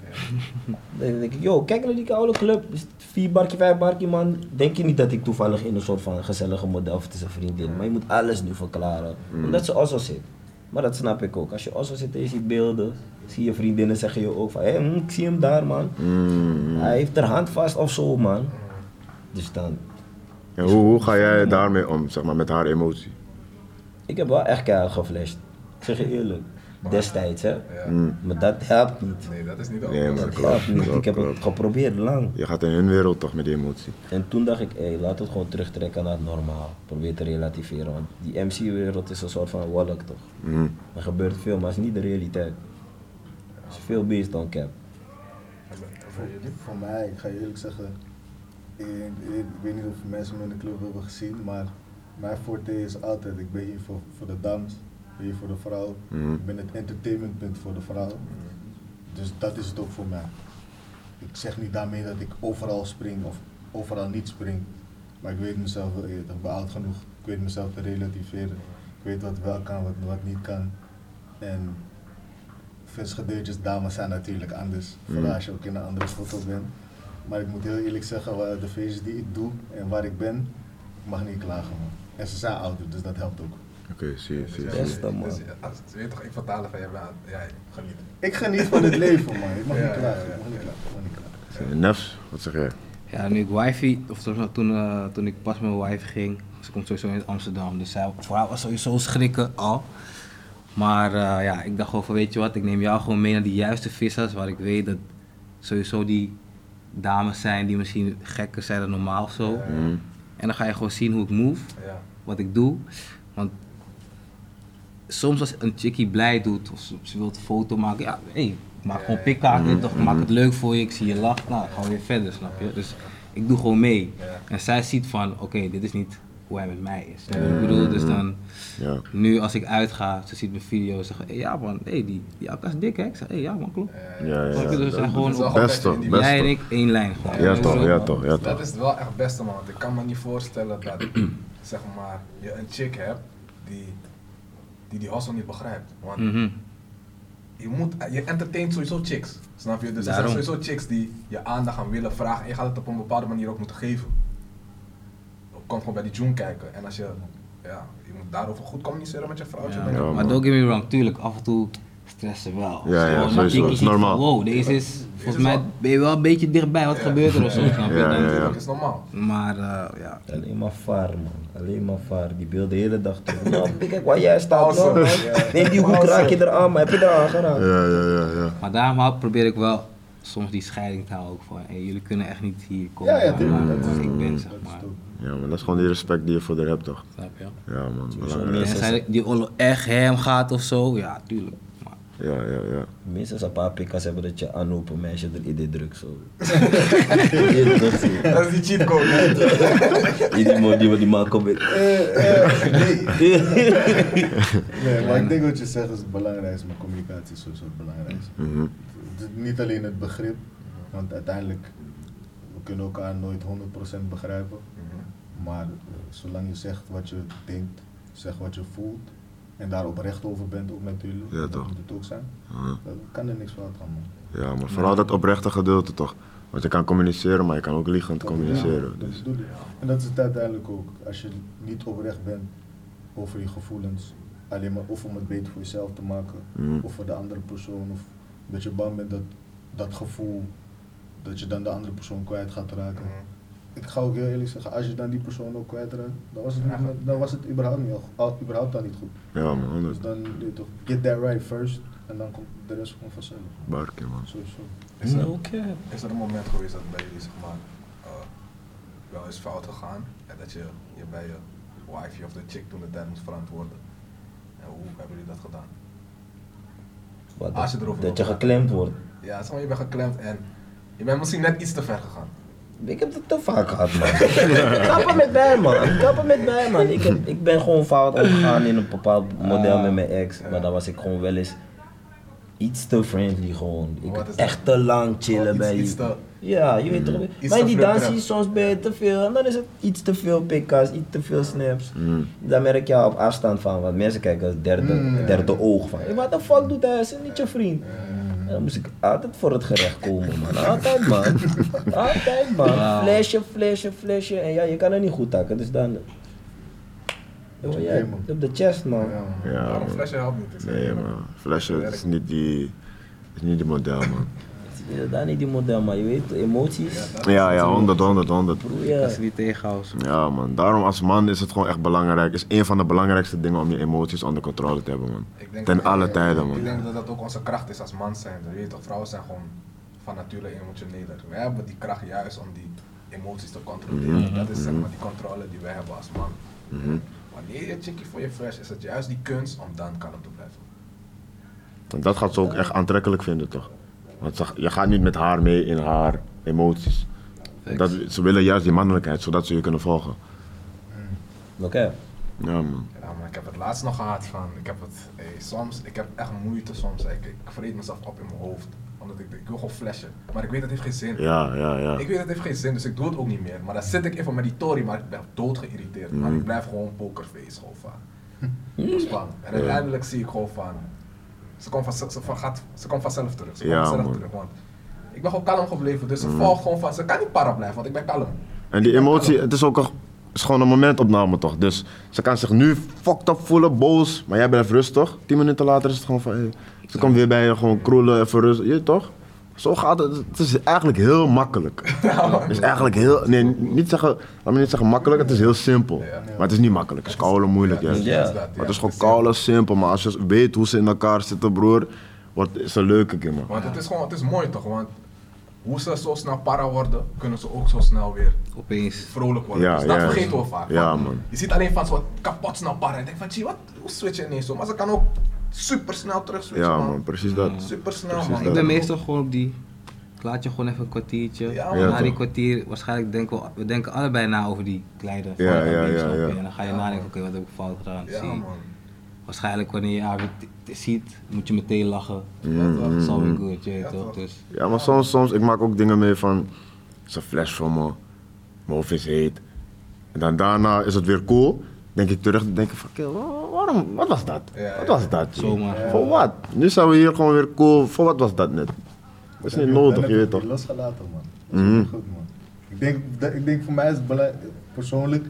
Dan denk ik, yo, kijk naar die koude club. Vier barkie, vijf barkie man. Denk je niet dat ik toevallig in een soort van gezellige model of een vriendin. Maar je moet alles nu verklaren. Omdat ze Osso zit. Maar dat snap ik ook. Als je Osso zit en je ziet beelden, zie je vriendinnen zeggen je ook van hé, hm, ik zie hem daar man. Mm. Hij heeft er hand vast of zo man. Dus dan, En hoe, hoe ga jij daarmee om, zeg maar, met haar emotie? ik heb wel echt keihard geflasht. Ik zeg je eerlijk. Destijds hè. Ja. Mm. Maar dat helpt niet. Nee, dat is niet Nee, maar. Dat helpt niet. klopt, Ik heb het klopt. geprobeerd lang. Je gaat in hun wereld toch met die emotie. En toen dacht ik, hé, laat het gewoon terugtrekken naar het normaal. Probeer te relativeren. Want die MC-wereld is een soort van wolk toch? Mm. Er gebeurt veel, maar het is niet de realiteit. Het is veel beest dan cap. Voor mij, ik ga je eerlijk zeggen, ik, ik, ik weet niet of mensen me in de club hebben gezien, maar mijn forte is altijd, ik ben hier voor, voor de dames, ik ben hier voor de vrouw, Mhm. ik ben het entertainmentpunt voor de vrouw. Dus dat is het ook voor mij. Ik zeg niet daarmee dat ik overal spring of overal niet spring, maar ik weet mezelf wel eerder, ik ben oud genoeg, ik weet mezelf te relativeren, ik weet wat wel kan, wat, wat niet kan. En visgedeeltjes dames zijn natuurlijk anders, vooral als je ook in een andere foto bent. Maar ik moet heel eerlijk zeggen, de feestjes die ik doe en waar ik ben, ik mag niet klagen man. En ze zijn ouder, dus dat helpt ook. Oké, zie je, zie je. Zie je. Beste, man. dus, als, je weet toch, ik vertalen van jij bent, jij geniet. Ik geniet van het leven man, ik mag Ja, niet klagen, ja, ik mag niet ja. klagen, ik mag niet klagen. Zie je. Nefs, wat zeg jij? Ja, nu ik wifi, of toen, toen, eh, toen ik pas met mijn wifi ging, ze komt sowieso in Amsterdam, dus zij, voor haar was sowieso schrikken al. Maar eh, ja, ik dacht gewoon van weet je wat, ik neem jou gewoon mee naar die juiste vissers, waar ik weet dat sowieso die dames zijn die misschien gekker zijn dan normaal of zo. Mm. En dan ga je gewoon zien hoe ik move, Ja. wat ik doe. Want soms als een chickie blij doet of ze, wil een foto maken, ja, hey, ik maak Ja, gewoon ja. pikkaak, toch, ik maak het leuk voor je, ik zie je lachen, nou, gaan we weer verder, snap je? Dus ik doe gewoon mee. Ja. En zij ziet van, oké, dit is niet hoe hij met mij is. Ik bedoel, dus dan, Ja. nu als ik uitga, ze ziet mijn video, ze zegt, hey, ja man, hey, die, die akka is dik hè? Ik zeg, hey, ja man, klopt. Ja, Ja, ja. Dus we zijn gewoon op, gewoon Beste, dat jij en ik, één lijn gewoon. Ja, toch, ja toch, ja Dat toch. is wel echt het beste man, want ik kan me niet voorstellen dat zeg maar, je een chick hebt die die, die hustle niet begrijpt. Want Mhm. je, moet, je entertaint sowieso chicks, snap je? Dus er Daarom. zijn sowieso chicks die je aandacht gaan willen vragen en je gaat het op een bepaalde manier ook moeten geven. Kom gewoon bij die June kijken en als je, ja, je moet daarover goed communiceren met je vrouwtje. Ja, maar man. don't get me wrong, tuurlijk, af en toe stressen wel. Ja, ja, sowieso. Dat is ziet van, normaal. Wow, deze is, volgens mij ben je wel een beetje dichtbij, wat gebeurt er of zo, snap je? Ja, ja, ja. Dat is normaal. Maar eh, ja, Alleen maar vaar, man. Alleen maar vaar. Die beelden de hele dag terug. Nou, kijk waar jij staat, Awesome. man. Neem die hoek, raak je eraan, maar heb je eraan geraakt? Ja, ja, ja, ja. maar daarom probeer ik wel soms die scheiding te houden ook van, hey, jullie kunnen echt niet hier komen Ja, ja, Dat is- ik ben, zeg maar. Ja, maar dat is gewoon die respect die je voor haar hebt, toch? Snap je? Ja, man. Belangrijk. die oorlog echt hem gaat of zo, ja, tuurlijk. Maar Ja, ja, ja. Minstens een paar pikkas hebben dat je aan een meisje er idee drukt zo. Dat is die cheat code. Die man die die man komt met. Nee, maar ik denk wat je zegt is het belangrijkste, maar communicatie is sowieso het belangrijkste. Mhm. Het is niet alleen het begrip, want uiteindelijk, we kunnen elkaar nooit 100% begrijpen. Maar eh, zolang je zegt wat je denkt, zegt wat je voelt en daar oprecht over bent ook natuurlijk, Ja, dat toch. moet het ook zijn, Mhm. dan kan er niks fout gaan man. Ja, maar vooral dat oprechte gedeelte, toch? Want je kan communiceren, maar je kan ook liegend communiceren. Ja, Dus. dat bedoel ik. En dat is het uiteindelijk ook. Als je niet oprecht bent over je gevoelens, alleen maar of om het beter voor jezelf te maken, Mhm. of voor de andere persoon, of dat je bang bent dat dat gevoel, dat je dan de andere persoon kwijt gaat raken. Ik ga ook heel eerlijk zeggen, als je dan die persoon ook kwijtraakt, dan was het, niet, dan was het überhaupt, niet, al- überhaupt dan niet goed. Ja, man. Dus dan, toch, get that right first, en dan komt de rest gewoon vanzelf. Barkie, man. Sowieso. Is er, Oké. is er een moment geweest dat bij jullie zeg maar, eh, wel eens fout gegaan en dat je je bij je wifey of de chick toen de tijd moest verantwoorden? En hoe hebben jullie dat gedaan? Wat, Als je dat, erover dat je geklemd wordt. Ja, zeg maar, je bent geklemd en je bent misschien net iets te ver gegaan. Ik heb het te vaak gehad, man. Kappen met mij, man. Kappen met mij, man. Ik, heb, ik ben gewoon fout omgegaan in een bepaald model met mijn ex. Maar dan was ik gewoon wel eens iets te friendly, gewoon. Ik is echt dat? te lang chillen Iets- bij iets je. Ja, je weet toch. Iets Maar in die dansies soms ben je te veel. En dan is het iets te veel pikkas, iets te veel snaps. Mhm. Dan merk je al op afstand van, want mensen kijken als derde, Mm. derde oog van. Hey, wat de fuck doet hij? Hij is niet je vriend. En dan moest ik altijd voor het gerecht komen, man. Altijd, man. Altijd, man. Flesje, flesje, flesje. En ja, je kan er niet goed takken, dus dan... Oh, ja, op de chest, man. Ja, man. Ja, Waarom man. flesje helpt niet? Zeg Nee, man. Flashen is niet die, is niet die model, man. Ja, daar niet die model, maar je weet, emoties. Ja, dat- Ja, ja, 100, 100, 100. Broer, ik ja. kan ze niet tegenhouden. Ja, man. Daarom als man is het gewoon echt belangrijk. Is een van de belangrijkste dingen om je emoties onder controle te hebben, man. Ik Ten dat- alle ik- tijden, Ik man. denk dat dat ook onze kracht is als man zijn. Je weet toch, vrouwen zijn gewoon van nature emotioneler. Wij hebben die kracht juist om die emoties te controleren. Mhm. Dat is zeg maar die controle die wij hebben als man. Mhm. Wanneer je chickie voor je fresh is het juist die kunst om dan kalm te blijven. En dat gaat ze ook echt aantrekkelijk vinden, toch? Want ze- je gaat niet met haar mee in haar emoties. Dat, ze willen juist die mannelijkheid, zodat ze je kunnen volgen. Oké. Ja, man. Ja, maar ik heb het laatst nog gehad van, ik heb het, hey, soms, ik heb echt moeite soms. Ik, ik vreet mezelf op in mijn hoofd. Omdat ik, ik wil gewoon flashen. Maar ik weet het heeft geen zin. Ja, ja, ja. Ik weet het heeft geen zin, dus ik doe het ook niet meer. Maar dan zit ik even met die Tory, maar ik ben dood geïrriteerd. Maar Mhm. ik blijf gewoon pokerface gewoon van. Ontspannen. En uiteindelijk zie ik gewoon van, ze komt, van, ze, van, gaat, ze komt vanzelf terug. Ze komt Ja, vanzelf man. terug, want ik ben gewoon kalm gebleven. Dus ze volgt gewoon van, ze kan niet para blijven, want ik ben kalm. En die emotie, het is ook een, is gewoon een momentopname toch? Dus ze kan zich nu fucked up voelen, boos, maar jij blijft rustig. Tien minuten later is het gewoon van, hey, ze komt weer bij je, gewoon kroelen, even rustig, je toch? Zo gaat het, het is eigenlijk heel makkelijk. Het is eigenlijk heel, nee, niet zeggen, laat me niet zeggen makkelijk, het is heel simpel. Maar het is niet makkelijk, het is koude moeilijk Ja, juist. Maar het is gewoon koude simpel, maar als je weet hoe ze in elkaar zitten broer, wordt, is een leuke keer man. Want het is gewoon, het is mooi toch, want hoe ze zo snel para worden, kunnen ze ook zo snel weer Opeens. vrolijk worden. Ja, dus dat ja. vergeten we vaak. Ja, man. Je ziet alleen van zo kapot snel para en denk van, gee, wat, hoe switch je ineens zo? Maar ze kan ook super snel terug switchen Ja man. man, precies dat. Super snel Precies man. dat. Ik ben meestal gewoon op die. Ik laat je gewoon even een kwartiertje. Ja, na die kwartier, waarschijnlijk denken we, we denken allebei na over die kleine Ja, ja, ja. En dan ga je nadenken, oké, wat heb ik fout gedaan? Ja Zie. man. Waarschijnlijk wanneer je haar weer t- t- ziet, moet je meteen lachen. Mm, Dat mm, is alweer mm. goed, je toch? Dus Ja, maar soms, soms, ik maak ook dingen mee van, ze flash van me, mijn hoofd is heet. En dan daarna is het weer cool. Denk ik terug, denk ik van, waarom, wat was dat? Wat was dat? Zomaar. Voor wat? Nu zijn we hier gewoon weer cool, voor wat was dat net? Dat is niet nodig, je weet toch? losgelaten, man. Dat is Mhm. wel goed, man. Ik denk, dat- ik denk voor mij is het bela- persoonlijk,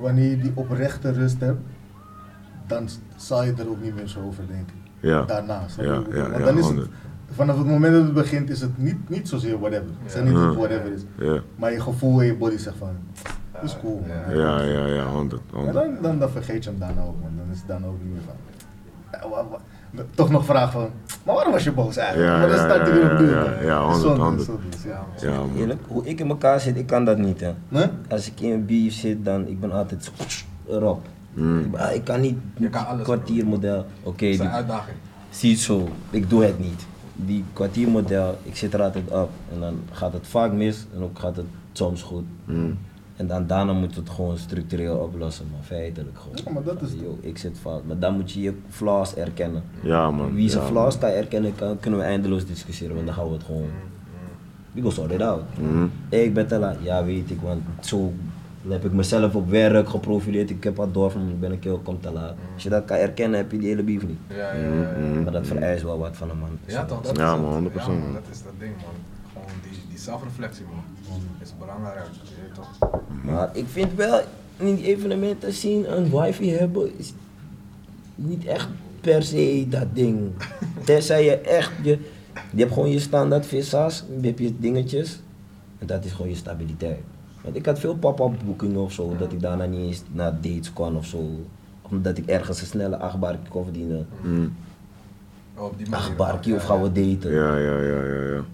wanneer je die oprechte rust hebt, dan zal je er ook niet meer zo over denken. Ja. daarna. Ja, ja, Want ja, dan is het, 100. vanaf het moment dat het begint is het niet, niet zozeer whatever. Het zijn niet whatever is. Ja, Maar je gevoel en je body zegt van, is cool man. ja, ja, ja, 100. En 100. dan, dan, dan vergeet je hem daarna ook man. Dan is het daarna ook niet meer van. Ja, wa- wa- toch nog vraag van, maar waarom was je boos eigenlijk? Ja, maar dan ja, ja, ja, man. ja, Dat is 100, zonde, 100. dat is zonde, ja. Man. Eerlijk, hoe ik in elkaar zit, ik kan dat niet hè. Nee? Als ik in een beef zit, dan ik ben altijd zo erop. Mm. Ik, ben- ik kan niet Je kan alles, kwartiermodel. Oké, Dat is een die- uitdaging. zie het zo, ik doe het niet. Die kwartiermodel, ik zit er altijd op. En dan gaat het vaak mis en ook gaat het soms goed. Mm. En dan daarna moet het gewoon structureel oplossen, maar feitelijk gewoon. Ja, maar dat is- Yo, ik zit fout. Maar dan moet je je flaws erkennen. Ja, man. Wie zijn Ja, flaws kan erkennen, kan, kunnen we eindeloos discussiëren, want dan gaan we het gewoon. We go sort it out. Mm. Hey, ik ben te laat. Ja, weet ik, want zo heb ik mezelf op werk geprofileerd. Ik heb wat door van, ik ben een keer, kom te laat. Als je dat kan erkennen, heb je die hele beef niet. Ja, ja, ja. ja. Maar dat vereist wel wat van een man. Ja, toch? Dat Ja, is man, het. 100%, Ja, man. dat is dat ding, man. Zelfreflectie, man. Is belangrijk. Je weet toch? Maar ik vind wel, in die evenementen zien, een wifi hebben is niet echt per se dat ding. Tenzij je echt, je, je hebt gewoon je standaard vissa's, je hebt je dingetjes. En dat is gewoon je stabiliteit. Want ik had veel pop-up boekingen of zo, dat ik daarna niet eens naar dates kon of zo. Omdat ik ergens een snelle achtbaarkie kon verdienen. Mm. Op die manier. Achtbaarkie of gaan we daten. Ja, ja, ja, ja, ja.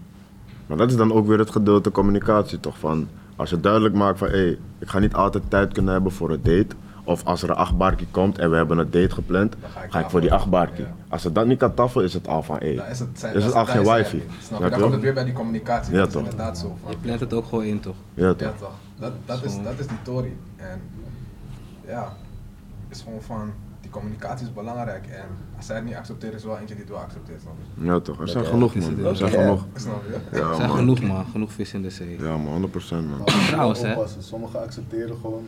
Maar dat is dan ook weer het gedeelte communicatie, toch? Van, als je duidelijk maakt van, hé, hey, ik ga niet altijd tijd kunnen hebben voor een date. Of als er een achtbaarkie komt en we hebben een date gepland, Dan ga ik ga ik voor die achtbaarkie. Ja. Als het dat niet kan taffen, is het al van, hé, Dan is het, zijn, is het dat al geen wifi. Snap Ja, je? Dan toch? komt het weer bij die communicatie. Ja, dat is toch? inderdaad zo. Van, Je plant het ook gewoon in, toch? Ja, ja, toch? toch? Dat, dat, is, dat is die Tory. En ja, is gewoon van, communicatie is belangrijk. En als zij het niet accepteert, is wel eentje die het wel accepteert. Ja, toch? Er zijn Ja, genoeg, man. Er zijn genoeg. Snap je? Ja, Er zijn man. genoeg, man. Genoeg vis in de zee. Ja, man, 100% man. Maar Trouwens, hè. Sommigen accepteren gewoon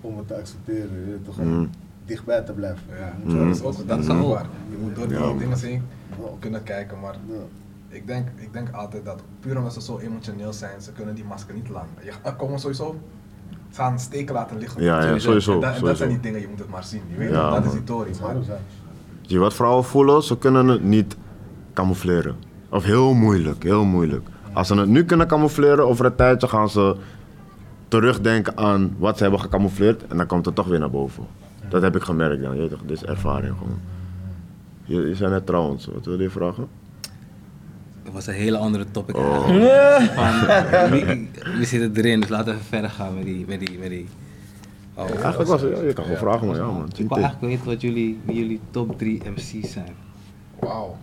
om het te accepteren. Je toch Mm. dichtbij te blijven. Ja, dat is ook, dat is Mm. ook waar. Je moet door die Ja, dingen heen wel- kunnen kijken, maar Ja. ik denk, ik denk altijd dat puur omdat ze zo emotioneel zijn, ze kunnen die masker niet laten. Je er komen sowieso, gaan steken laten liggen. Ja, ja, sowieso. En, dat, en dat zijn die dingen, je moet het maar zien. Je weet Ja, dat is. Dat Maar zijn. Je wat vrouwen voelen? Ze kunnen het niet camoufleren. Of heel moeilijk, heel moeilijk. Als ze het nu kunnen camoufleren, over een tijdje gaan ze terugdenken aan wat ze hebben gecamoufleerd en dan komt het toch weer naar boven. Dat heb ik gemerkt dan, je weet toch, dit is ervaring gewoon. Je, je zei net trouwens, wat wil je vragen? Dat was een hele andere topic. Oh. Van, wie, wie zit er erin? Dus laten we even verder gaan met die. Met die, met die. Oh, Eigenlijk was het, ja, je kan gewoon vragen maar ja man, ik wil eigenlijk weten wat jullie, wie jullie top 3 MC's zijn. wauw.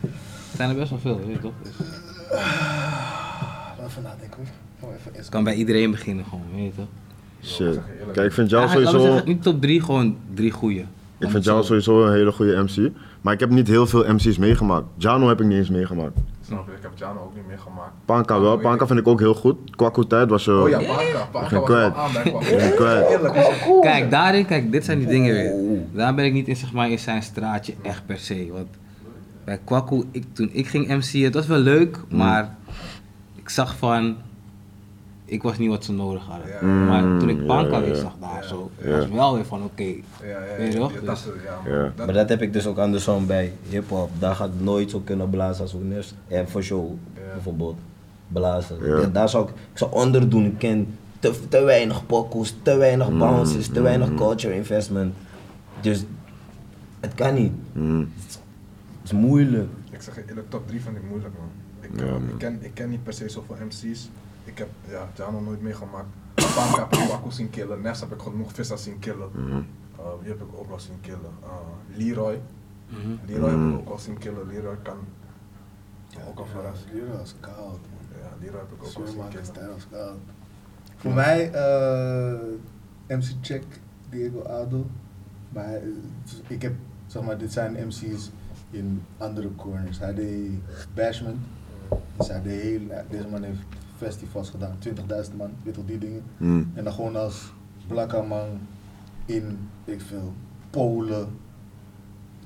Er zijn er best wel veel, weet je toch? Dus Laten we even nadenken hoor. We even eerst kan bij iedereen beginnen gewoon, weet je toch? Shit. Kijk, ik vind jou we sowieso... zeggen, niet top 3, gewoon drie goeie. Ik vind jou sowieso een hele goede MC. Maar ik heb niet heel veel MC's meegemaakt. Jano heb ik niet eens meegemaakt. Snap je, ik heb Jano ook niet meegemaakt. Panka wel. Panka ik. vind ik ook heel goed. Kwaku tijd was je... Oh ja, Panka. Panka was kwijt. Ik ging je- Kijk, daarin, kijk, dit zijn die dingen weer. Daar ben ik niet in, zeg maar, in zijn straatje echt per se. Want bij Kwaku, ik, toen ik ging MC'en, het was wel leuk, maar ik zag van, ik was niet wat ze nodig hadden. Ja. Maar toen ik Mm, Panka ja, ja, weer zag daar zo, Ja. was wel weer van, oké, Ja, ja, Weet je ja, toch? ja, Dus-. Dat- Maar dat heb ik dus ook andersom bij hip-hop. Daar ga ik nooit zo kunnen blazen als Oenes. En voor show Ja. bijvoorbeeld. Blazen. Ja. Ja, Daar zou ik, ik zou onderdoen. Ik ken te, te weinig pokoes, te weinig Mm, bounces, te weinig mm. culture investment. Dus het kan niet. Mm. Het is moeilijk. Ik zeg je eerlijk, top 3 vind ik moeilijk man. Ik, Ja, man. ik, ken, ik ken niet per se zoveel MC's. Ik heb ja, Jano nooit meegemaakt. Panka heb ik zien killen. Nefs heb ik genoeg Vissa zien killen. Mhm. Uh, wie heb ik ook wel zien killen? Uh, Leroy. Mhm. Leroy heb Mhm. ik ook wel zien killen. Leroy kan ook al verrassen. Lira is koud man. Ja, Leroy heb ik ook wel zien killen. stijl is koud. Voor mij eh, MC Check, Diego Ado. Maar ik heb, zeg maar, dit zijn MC's in andere corners. Hij deed Bashment. Dus hij deed heel, deze man heeft festivals gedaan, 20.000 man, weet toch die dingen. Mm. En dan gewoon als blakka man in, ik veel, Polen,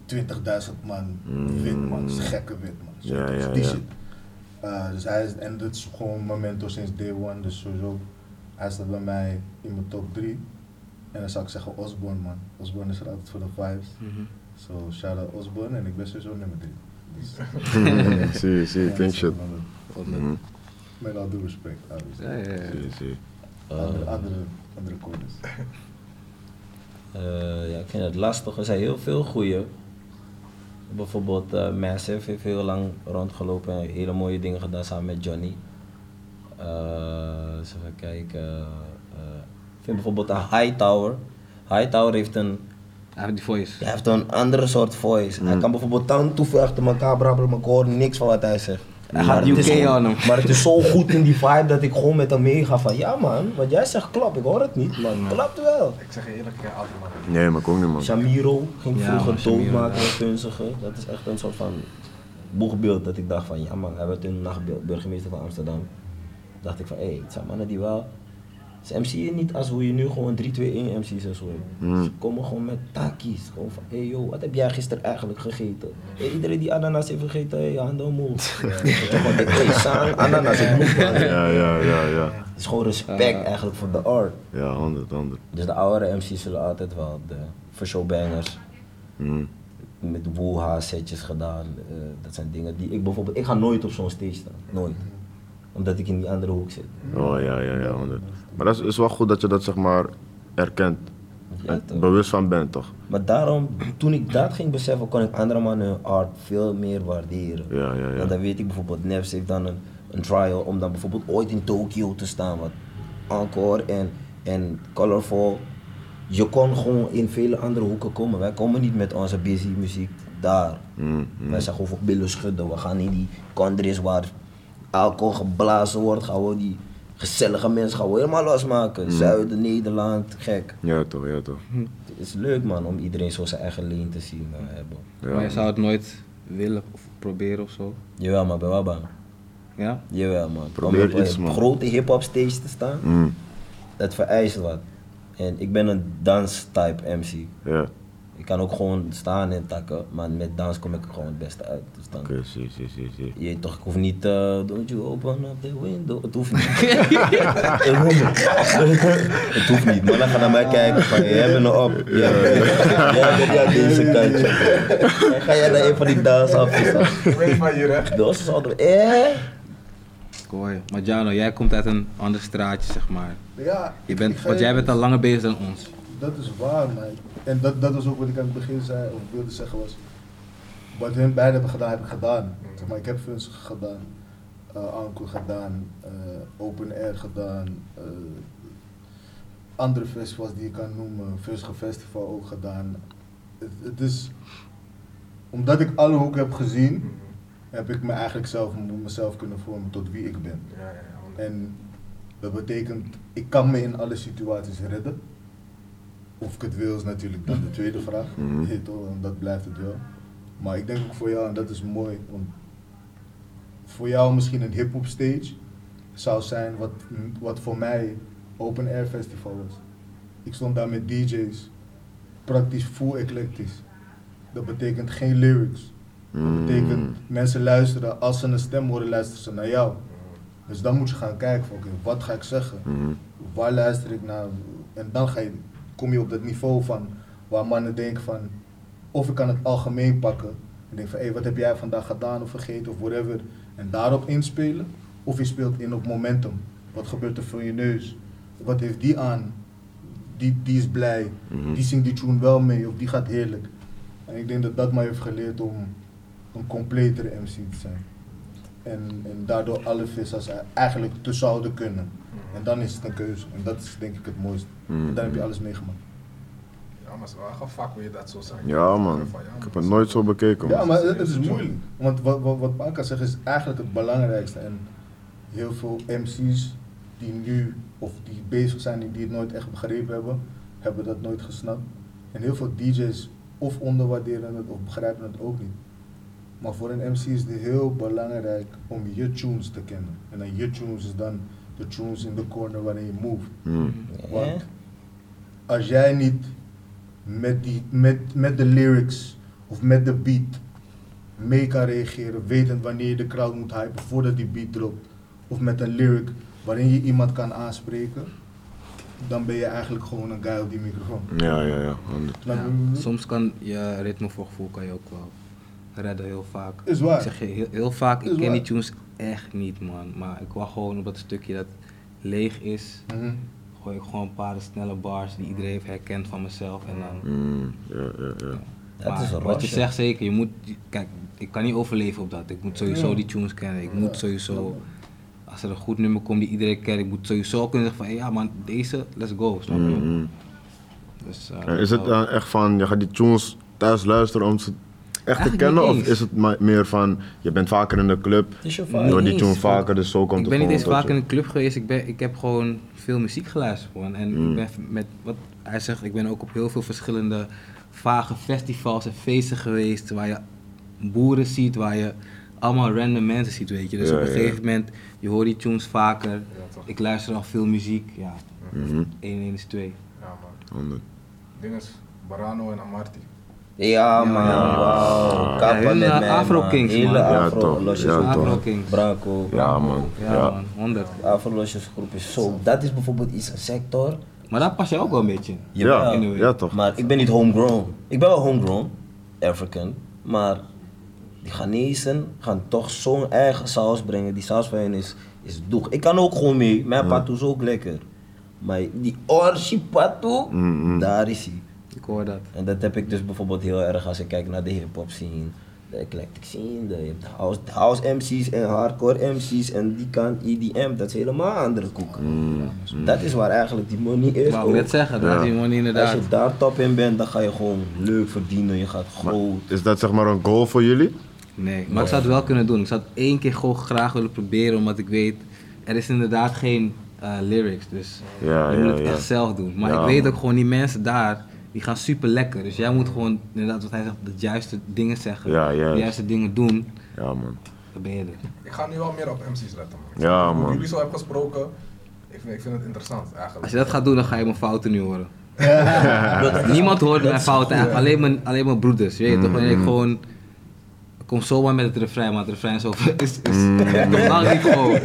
20.000 man, Mm. wit man, is gekke wit man. Zo, Ja, dus ja, die ja. shit. Uh, dus hij is, en dit is gewoon een momento sinds day one, dus sowieso, hij staat bij mij in mijn top 3. En dan zou ik zeggen Osborne man. Osborne is er altijd voor de vibes. Mhm. So shout out Osborne en ik ben sowieso nummer 3. Dus, zie zie dat shit. Mhm. Met al due respect, obviously. Ja, ja, ja. Zie zie. Andere, Eh, andere, andere corners. Eh, ja, ik vind het lastig. Er zijn heel veel goeie. Bijvoorbeeld eh, Massive heeft heel lang rondgelopen en hele mooie dingen gedaan samen met Johnny. Eh eens even kijken. eh, ik vind bijvoorbeeld een Hightower. Hightower heeft een, Hij heeft die voice. hij heeft een andere soort voice. Hij kan bijvoorbeeld tanden toe achter elkaar brabbelen, maar ik hoor niks van wat hij zegt. Hij gaat het is UK aan hem. Maar het is zo goed in die vibe dat ik gewoon met hem meega van ja man, wat jij zegt klopt, ik hoor het niet, maar het klopt wel. Ik zeg je eerlijk, ik ken altijd man. Nee, maar ik ook niet, man. Shamiro ging Ja, vroeger man, doodmaken ja. en funzigen. Dat is echt een soort van boegbeeld dat ik dacht van ja man, hij werd toen nachtbeeld- burgemeester van Amsterdam. dacht ik van hé, hey, het zijn mannen die wel. Ze MC'en niet als hoe je nu gewoon 3-2-1 MC's en zo. Ze komen gewoon met takkies. Gewoon van hé hey, joh, wat heb jij gisteren eigenlijk gegeten? Hey, iedereen die ananas heeft gegeten, hey, handen omhoog. Ja, gewoon hey, sang, ananas, ik moet. Ja, ja, ja, ja. Het is gewoon respect eigenlijk voor de art. Ja, 100, 100. Dus de oudere MC's zullen altijd wel de voor showbangers Mm. met woeha setjes gedaan. eh, dat zijn dingen die ik bijvoorbeeld, ik ga nooit op zo'n stage staan. Nooit. Omdat ik in die andere hoek zit. Oh ja, ja, ja, 100. Maar dat is, is wel goed dat je dat zeg maar erkent. Ja, bewust van bent, toch? Maar daarom, toen ik dat ging beseffen, kon ik andere mannen hun art veel meer waarderen. Ja, ja, ja. Want dan weet ik bijvoorbeeld, Nevs heeft dan een, een trial om dan bijvoorbeeld ooit in Tokio te staan. Wat Encore en, en Colorful. Je kon gewoon in vele andere hoeken komen. Wij komen niet met onze busy muziek daar. Mm, mm. Wij zijn gewoon voor billen schudden. We gaan in die countries waar alcohol geblazen wordt. Gaan we die gezellige mensen gaan we helemaal losmaken. Zuiden, Nederland, gek. Ja, toch, ja, toch. Het is leuk man om iedereen zo zijn eigen lane te zien eh, hebben. Ja, Maar je zou het nooit willen of proberen of zo. Jawel man, ben wel bang. Ja? Jawel man. Probeer om op iets, een man. grote hip-hop stage te staan, Mm, dat vereist wat. En ik ben een dans-type MC. ja. Ik kan ook gewoon staan en takken, maar met dans kom ik er gewoon het beste uit. Dus dan, Oké, zie, zie, zie, zie. je toch, ik hoef niet, eh don't you open up the window. Het hoeft niet. het hoeft niet. het hoeft niet. Mannen gaan naar mij kijken van, jij bent er op. Ja, jij bent ja, deze kantje. Ga jij naar een van die dansafjes af. Ik weet van hier, hè? Dat is altijd, eh? Kooi. Maar Jano, jij komt uit een ander straatje, zeg maar. Ja, Je bent, want jij bent al langer bezig dan ons. Dat is waar, man. En dat, dat was ook wat ik aan het begin zei, of wilde zeggen was. Wat hun beiden hebben gedaan, heb ik gedaan. Zeg maar, ik heb Funs gedaan, uh, Anko gedaan, eh, Open Air gedaan, eh, andere festivals die je kan noemen, Funsige Festival ook gedaan. Het, het is, omdat ik alle hoeken heb gezien, heb ik me eigenlijk zelf, mezelf kunnen vormen tot wie ik ben. Ja, ja, ja. En dat betekent, ik kan me in alle situaties redden. Of ik het wil is natuurlijk dan de tweede vraag. Mhm. Toch, en dat blijft het wel. Maar ik denk ook voor jou, en dat is mooi, want voor jou misschien een hip-hop stage zou zijn wat, wat voor mij Open Air Festival was. Ik stond daar met DJ's, praktisch full eclectisch. Dat betekent geen lyrics. Dat Mm. betekent mensen luisteren, als ze een stem horen, luisteren ze naar jou. Dus dan moet je gaan kijken van oké, wat ga ik zeggen? Mm. Waar luister ik naar? En dan ga je, kom je op dat niveau van waar mannen denken van of ik kan het algemeen pakken. En denk van hé, wat heb jij vandaag gedaan of vergeten of whatever. En daarop inspelen. Of je speelt in op momentum. Wat gebeurt er voor je neus? Wat heeft die aan? Die, die is blij. Mhm. Die zingt die tune wel mee of die gaat heerlijk. En ik denk dat dat mij heeft geleerd om een completere MC te zijn. En, en daardoor alle vissers eigenlijk te zouden kunnen. En dan is het een keuze. En dat is denk ik het mooiste. Mm. En dan heb je alles meegemaakt. Ja, maar het is wel echt een vak hoe je dat zo zegt. Ja, man. Ik heb het nooit zo bekeken, Ja, maar het, het is moeilijk. Want wat, wat, wat Panka zegt is eigenlijk het belangrijkste. En heel veel MC's die nu, of die bezig zijn en die het nooit echt begrepen hebben, hebben dat nooit gesnapt. En heel veel DJ's of onderwaarderen het of begrijpen het ook niet. Maar voor een MC is het heel belangrijk om je tunes te kennen. En dan je tunes is dan de tunes in de corner waarin je move. Mm. Want als jij niet met, die, met, met de lyrics of met de beat mee kan reageren, wetend wanneer je de crowd moet hypen voordat die beat dropt, of met een lyric waarin je iemand kan aanspreken, dan ben je eigenlijk gewoon een guy op die microfoon. Ja, ja, ja. soms kan je ritme voor gevoel kan je ook wel redden heel vaak. Is waar. Ik zeg je heel, heel vaak, Is ik ken waar. die tunes echt niet man. Maar ik wou gewoon op dat stukje dat leeg is, Mhm. Gooi ik gewoon een paar snelle bars die iedereen heeft herkend van mezelf. En dan, Mm, ja, ja, ja. Dat maar is een wat je zegt zeker, je moet, kijk, ik kan niet overleven op dat. Ik moet sowieso Ja. die tunes kennen. Ik Ja. moet sowieso, als er een goed nummer komt die iedereen kent, ik moet sowieso kunnen zeggen van, hey, ja man, deze, let's go, snap je? Mm, mm. Dus, eh, is het dan echt van, je gaat die tunes thuis luisteren om ze echt te kennen? Of is het meer van, je bent vaker in de club, hoort die tune vaker, dus zo komt ik het ben niet eens vaak tot in een club geweest. Ik, ben, ik heb gewoon veel muziek geluisterd. Man. En Mm. ik ben met wat hij zegt, ik ben ook op heel veel verschillende vage festivals en feesten geweest. Waar je boeren ziet, waar je allemaal random mensen ziet, weet je. Dus Ja, op een ja. gegeven moment, je hoort die tunes vaker. Ik luister al veel muziek. Ja, Mhm, 1 en 1 is 2. Ja man. honderd. Ding is, Barano en Amarty. Ja man, Ja. wauw. Ja, hele met mij Afro man. Kings, Hele man. Ja, afro losjes. Ja. Kings. Branco. Ja man, Ja, ja. man, 100. Afro losjes groep is zo. Dat is bijvoorbeeld iets, een sector. Maar daar pas je ook wel een beetje in. Ja, Jawel. ja toch. Maar ik ben niet homegrown. Ik ben wel homegrown, African. Maar die Ghanese gaan toch zo'n eigen saus brengen. Die saus van hen is, is doeg. Ik kan ook gewoon mee. Mijn Ja. patoe is ook lekker. Maar die orshi patoe, Mm, mm. daar is hij. Ik hoor dat. En dat heb ik dus bijvoorbeeld heel erg als ik kijk naar de hip-hop scene, de eclectic scene, de, je hebt de house, house MC's en hardcore MC's en die kant EDM, dat is helemaal andere koek. Dat is waar eigenlijk die money is. Wou ik net zeggen, Ja. is die money Als inderdaad. je daar top in bent, dan ga je gewoon leuk verdienen, je gaat Maar groot. is dat zeg maar een goal voor jullie? Nee, maar ik zou het wel kunnen doen. Ik zou het één keer gewoon graag willen proberen, omdat ik weet, er is inderdaad geen eh, lyrics, dus Ja, je ja, moet het ja. echt zelf doen. Maar Ja, ik weet ook gewoon, die mensen daar, die gaan super lekker. Dus jij moet gewoon, inderdaad wat hij zegt, de juiste dingen zeggen, Ja, de juist. juiste dingen doen, Ja man. dan ben je er. Ik ga nu wel meer op MC's letten man. Ja, Hoe man. jullie zo hebben gesproken, ik vind, ik vind het interessant eigenlijk. Als je dat gaat doen, dan ga je mijn fouten nu horen. Niemand hoort mijn fouten, eigenlijk alleen mijn, alleen mijn broeders. Weet je toch? Wanneer ik gewoon, kom zomaar met het refrein, maar het refrein is over, is, is, totaal niet gewoon.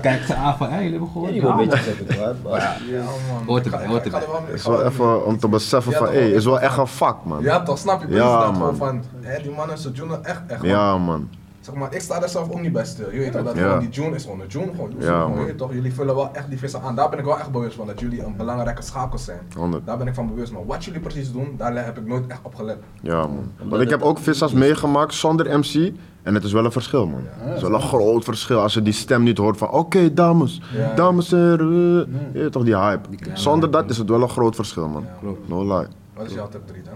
Kijk ze aan van, hé, jullie hebben gehoord? Je wil een Ja. beetje zeker kwaad, maar Ja man. Hoort erbij, hoort er mee- Het is wel even om te beseffen Ja, van, hé, wel is wel echt een vak man. Ja toch, snap je? Precies Ja, man. van, hè, die mannen zijn June echt, echt Ja man. Zeg maar, ik sta daar zelf ook niet bij stil. Je weet toch, dat gewoon die June is gewoon een June. Gewoon, je weet toch, jullie vullen wel echt die vissen aan. Daar ben ik wel echt bewust van, dat jullie een belangrijke schakel zijn. 100. Daar ben ik van bewust. Maar wat jullie precies doen, daar heb ik nooit echt op gelet. Ja man. Want ik heb ook vissers meegemaakt zonder MC en het is wel een verschil man. Het is wel een groot verschil als je die stem niet hoort van oké dames, Ja. dames en heren. toch die hype. Die Zonder dat is het wel een groot verschil man. No lie. Wat is jouw top 3 dan?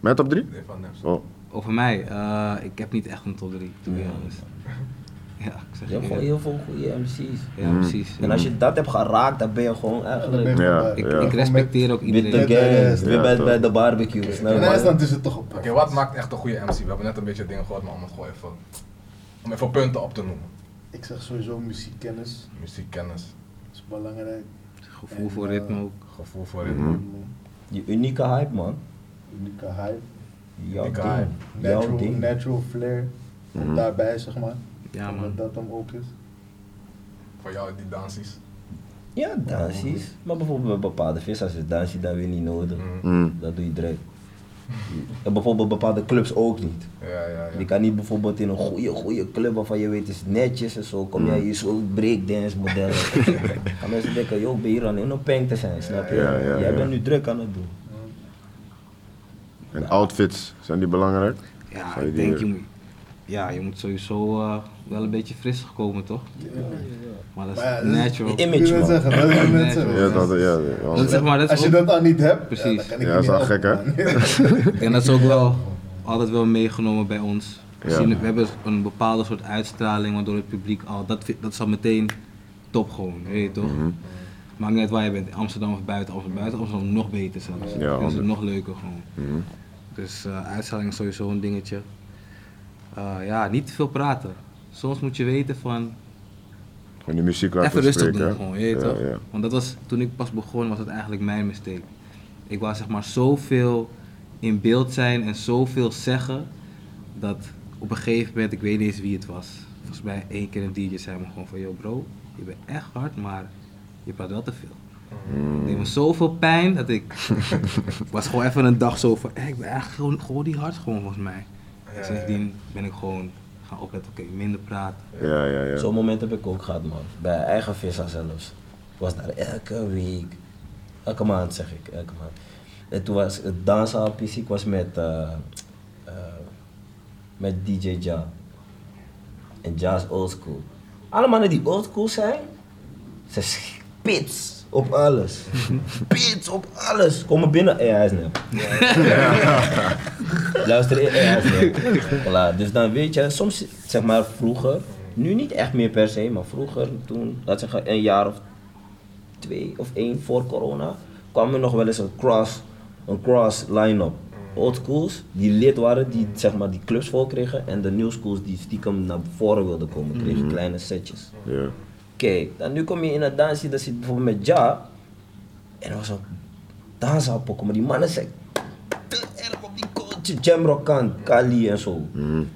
Met top 3? Nee, van Nems. Oh. Over mij, eh, ik heb niet echt een top 3, to be honest. Ja, ik zeg je hebt je gewoon heel veel goede MC's. Ja, precies. En als je dat hebt geraakt, dan ben je gewoon dan je eigenlijk Ja, Ik, ja. ik respecteer ook with the iedereen. Met de gang, rest. weer Ja, bij, de barbecue. je? In IJsland is het toch op. Oké, wat maakt echt een goede MC? We hebben net een beetje dingen gehoord, maar om het gewoon even, om even punten op te noemen. Ik zeg sowieso muziekkennis. Muziekkennis, is belangrijk. Gevoel voor ritme ook. gevoel voor ritme. Mhm. Die unieke hype man. Unieke hype. Jouw. Jouw Natural, ding. natural flair. Mhm. daarbij, zeg maar. Ja Dat man. dat hem ook is. Voor jou die dansies. Ja, dansies. Maar bijvoorbeeld bij bepaalde vissers is dansie dan weer niet nodig. Mhm. Mm. Dat doe je direct. En bijvoorbeeld bepaalde clubs ook niet. Ja, ja, Je ja. kan niet bijvoorbeeld in een goede, goede club waarvan je weet het is netjes en zo, kom jij hier zo breakdance modellen. gaan mensen denken, joh, ben je hier aan in een peng te zijn, snap je? Ja, ja, jij ja. bent nu druk aan het doen. En outfits, zijn die belangrijk? Ja, ik denk je moet, ja, je moet sowieso eh, wel een beetje fris komen toch? Maar dat is Maar ja, dat is- natural. Image, man. zeggen, dat Natural. zeggen. Ja, dat, ja, ja, Dat is zeg maar, dat is Als je ook- dat al niet hebt, Precies. ja, Ja, dat is wel gek, hè? En dat is ook wel altijd wel meegenomen bij ons. We, Ja. zien, we hebben een bepaalde soort uitstraling waardoor het publiek al, dat, dat is al meteen top gewoon, weet je toch? Mhm. Maakt niet uit waar je bent, in Amsterdam of buiten Amsterdam, buiten Amsterdam nog beter zelfs. Ja, dat is nog leuker gewoon. Mhm. Dus uitstraling is sowieso een dingetje. Eh, ja, niet te veel praten. Soms moet je weten van, Gewoon die muziek laten even rustig spreken, doen hè? gewoon, je weet ja, toch? Ja. Want dat was, toen ik pas begon, was het eigenlijk mijn mistake. Ik wou zeg maar zoveel in beeld zijn en zoveel zeggen, dat op een gegeven moment, ik weet niet eens wie het was. Volgens mij één keer een DJ zei me gewoon van, yo bro, je bent echt hard, maar je praat wel te veel. Het deed me zoveel pijn dat ik was gewoon even een dag zo van, ik ben eigenlijk gewoon, gewoon die hard gewoon volgens mij. Ja, Sindsdien ben ik gewoon gaan opletten, oké, minder praten. Ja, ja, ja. Zo'n moment heb ik ook gehad, man. Bij eigen vissa zelfs. Ik was daar elke week. Elke maand zeg ik, elke maand. En toen was het dansen PC, ik was met, eh, eh, met DJ Ja. En Ja is oldschool. Alle mannen die oldschool zijn, ze spits op alles. spits op alles. Komen binnen, eh, hij is nep. Luister, eh, hij is nep. Voilà, dus dan weet je, soms zeg maar vroeger, nu niet echt meer per se, maar vroeger, toen, laat zeggen een jaar of twee of één voor corona, kwam er nog wel eens een cross, een cross line-up. Old schools die lid waren, die zeg maar die clubs vol kregen en de new schools die stiekem naar voren wilden komen, kregen kleine setjes. Ja. Kijk, dan nu kom je in een dansje, dat zit bijvoorbeeld met Ja. En er was een dansappel, maar die mannen zijn Jamrock kant, Kali en zo.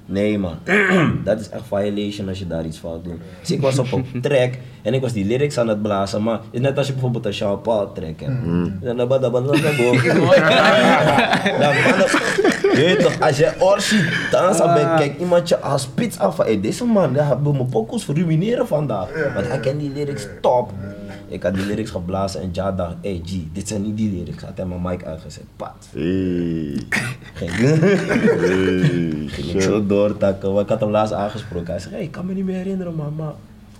Nee man, dat is echt violation als je daar iets fout doet. Dus ik was op een track en ik was die lyrics aan het blazen, maar het is net als je bijvoorbeeld een Sean Paul track hebt. Dan dan- weet toch, als je orsie dansen bent, kijk iemand je als spits af van, hey, deze man, daar hebben mijn pokoes verruineren vandaag. Want hij kent die lyrics top. Ik had die lyrics geblazen en Ja dacht, hey G, dit zijn niet die lyrics. Had hij mijn mic uitgezet, pat. Hey. Ging, Hey. ging ik zo doortakken, want ik had hem laatst aangesproken. Hij zei, hey, ik kan me niet meer herinneren man, maar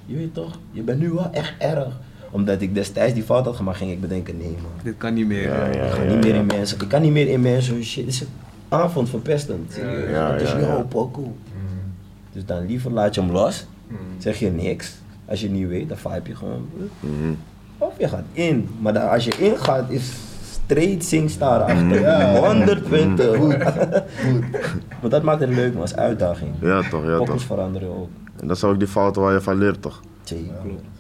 je weet toch, je bent nu wel echt erg. Omdat ik destijds die fout had gemaakt, ging ik bedenken, nee man. Dit kan niet meer. Ja, ja, Ik ga ja, niet meer ja. in mensen. Ik kan niet meer in mensen hun shit. Dit is een avond verpestend. Het is ja, jouw ja. pokoe. Dus dan liever laat je hem los. Zeg je niks. Als je niet weet, dan vibe je gewoon. Mhm. Of je gaat in. Maar dan, als je ingaat, is straight singstar achter. Ja. 120. Goed. Goed. maar dat maakt het leuk, man. als uitdaging. Ja toch, ja toch. veranderen ook. En dat zijn ook die fouten waar je van leert toch? Zeker.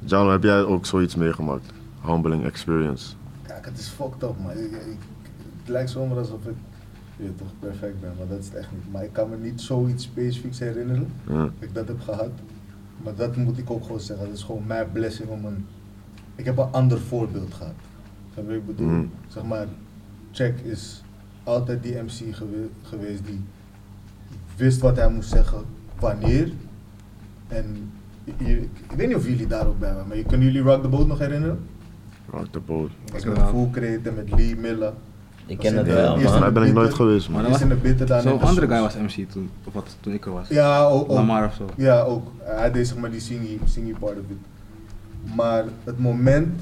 Jan, heb jij ook zoiets meegemaakt? Humbling experience. Kijk, het is fucked up, man. Ik, ik- het lijkt zomaar alsof ik weet toch perfect ben, maar dat is het echt niet. Maar ik kan me niet zoiets specifieks herinneren Ja. dat ik dat heb gehad. Maar dat moet ik ook gewoon zeggen. Dat is gewoon mijn blessing om een. Ik heb een ander voorbeeld gehad. Wat ik bedoel? Mm. Zeg maar, Check is altijd die MC gewe- geweest die wist wat hij moest zeggen, wanneer. En je- ik, ik weet niet of jullie daar ook bij waren, maar je- kunnen jullie Rock the Boat nog herinneren? Rock the boat. Dat was Ja. met Full Crate en met Lee Miller. Ik ken het wel, man. ben ik nooit geweest, Maar man. Is in de bitter Zo'n de andere guy was MC toen, of wat, toen ik er was. Ja, ook. ook. Lamar of zo. Ja, ook. Hij deed zeg maar die singy, singy part of it. Maar het moment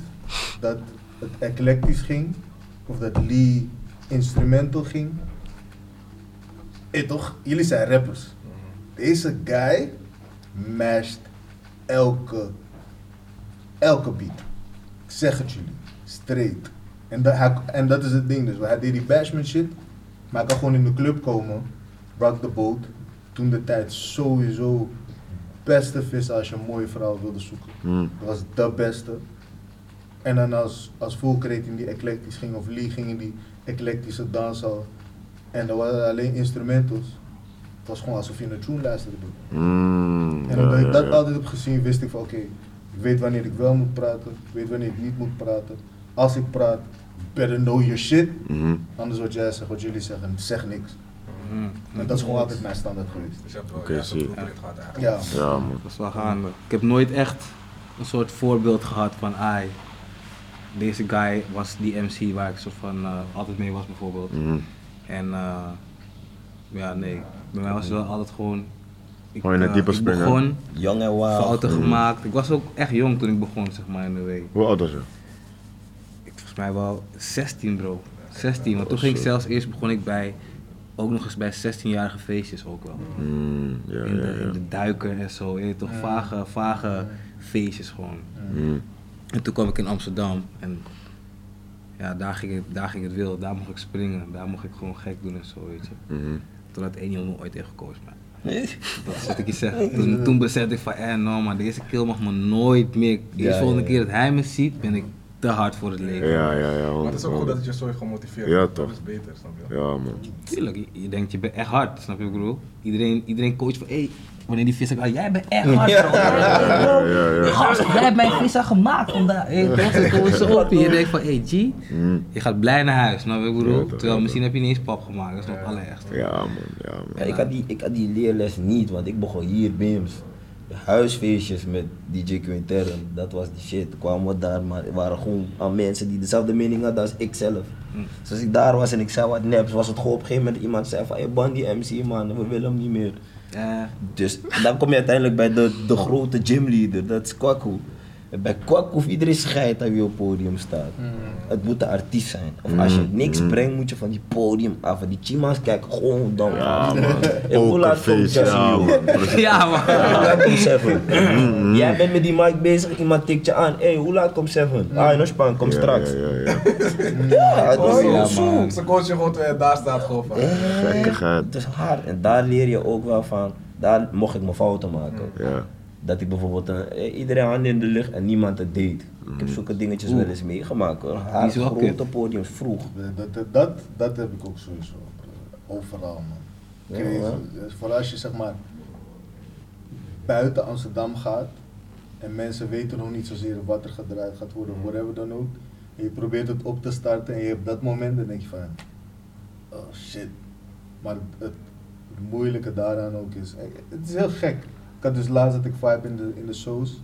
dat het eclectisch ging, of dat Lee instrumental ging, eh toch, jullie zijn rappers. Deze guy masht elke, elke beat. Ik zeg het jullie, straight. En, dat hij, en dat is het ding dus, hij deed die bashman shit, maar hij kan gewoon in de club komen, rock the boat. Toen de tijd sowieso beste vis als je een mooie vrouw wilde zoeken. Mm. Dat was de beste. En dan als, als in die eclectisch ging, of Lee ging in die eclectische danshal. En er waren alleen instrumentals. Het was gewoon alsof je een tune luisterde. bro. Mm. En Ja, omdat ik dat ja. altijd heb gezien, wist ik van oké, ik weet wanneer ik wel moet praten, ik weet wanneer ik niet moet praten. Als ik praat, better know your shit. Mhm. Anders wat jij zegt, wat jullie zeggen, zeg niks. Mhm. En dat is gewoon altijd mijn standaard geweest. Dus je hebt wel Oké, je hebt zie. een proefrit gehad eigenlijk. Ja. Ja, man. Dat is wel gaande. Ik heb nooit echt een soort voorbeeld gehad van, ai, deze guy was die MC waar ik soort van eh, altijd mee was bijvoorbeeld. Mhm. En eh, ja, nee, bij mij was het wel altijd gewoon. Ik, Gewoon in het eh, diepe springen. begon, Jong en wild. fouten gemaakt. Ik was ook echt jong toen ik begon, zeg maar, in de week. Hoe oud was je? Ik volgens mij wel 16, bro. 16, want toen ging ik zelfs eerst begon ik bij, ook nog eens bij 16-jarige feestjes ook wel. Mm. Ja, in, de, ja. in de duiken en zo, je toch, vage, vage feestjes gewoon. Mm. En toen kwam ik in Amsterdam en ja, daar ging, het, daar ging het wild, daar mocht ik springen, daar mocht ik gewoon gek doen en zo, weet je. Mhm. Toen had één jongen ooit tegen gekozen, maar dat zet ik je zeggen. Toen, toen besefte ik van, eh, no man, deze kill mag me nooit meer. Ja, volgende ja, keer dat hij me ziet, ben ik te hard voor het leven. Ja, ja, ja. Maar het is ook 100%. goed dat het je zo heeft gemotiveerd. Ja, Dat toch. is beter, snap je? Ja, man. Tuurlijk, je, je denkt je bent echt hard, snap je wat ik bedoel? Iedereen, iedereen coacht van, hé, hey, wanneer die vis ah, jij bent echt hard bro. Ja, ja, ja. Gast, jij hebt mijn vis gemaakt vandaag. Hey, toch? Ze komen zo op en je denkt van, hé hey, G, Mm. je gaat blij naar huis, snap je wat ik bedoel? Terwijl ja, misschien heb je niet eens pap gemaakt, dat is nog allerergste. Ja, man. Ja, man. Ja, ik, had die, ik had die leerles niet, want ik begon hier BIMS. Huisfeestjes met DJ Quintern, dat was die shit. Kwamen we daar, maar er waren gewoon aan mensen die dezelfde mening hadden als ik zelf. Dus als ik daar was en ik zei wat neps, was het gewoon op een gegeven moment iemand zei van, hey ban die MC man, we willen hem niet meer. Dus dan kom je uiteindelijk bij de, de grote gymleader, dat is Kwaku. Bij Kwaku hoeft iedereen scheid aan wie op het podium staat. Het moet de artiest zijn. Of als je niks brengt, moet je van die podium af. En die chima's kijken gewoon dan. Ja, man. En hoe laat komt Pokerface, ja, man. ja man. Hoe laat komt Seven? Jij bent met die mic bezig, iemand tikt je aan. Hé, hey, hoe laat komt Seven? Ah, in Span, kom Ja, straks. Ja, ja, ja. Ja, Oh, is ja, zo. man. Ze coach je gewoon je daar staat gewoon van. Gekkigheid. Het is hard. En daar leer je ook wel van. Daar mocht ik mijn fouten maken. Ja. Dat ik bijvoorbeeld een, eh, iedereen hand in de lucht en niemand het deed. Ik heb zulke dingetjes wel eens meegemaakt hoor. Haar is wel grote kut. podiums vroeg. Dat, dat, dat, dat heb ik ook sowieso. bro. Overal, man. Ja. Dus Vooral als je zeg maar buiten Amsterdam gaat en mensen weten nog niet zozeer wat er gedraaid gaat worden, of whatever dan ook. En je probeert het op te starten en je hebt dat moment, dan denk je van, oh shit. Maar het, het moeilijke daaraan ook is, eh, het is heel gek. Ik had dus laatst dat ik vibe in de, in de shows.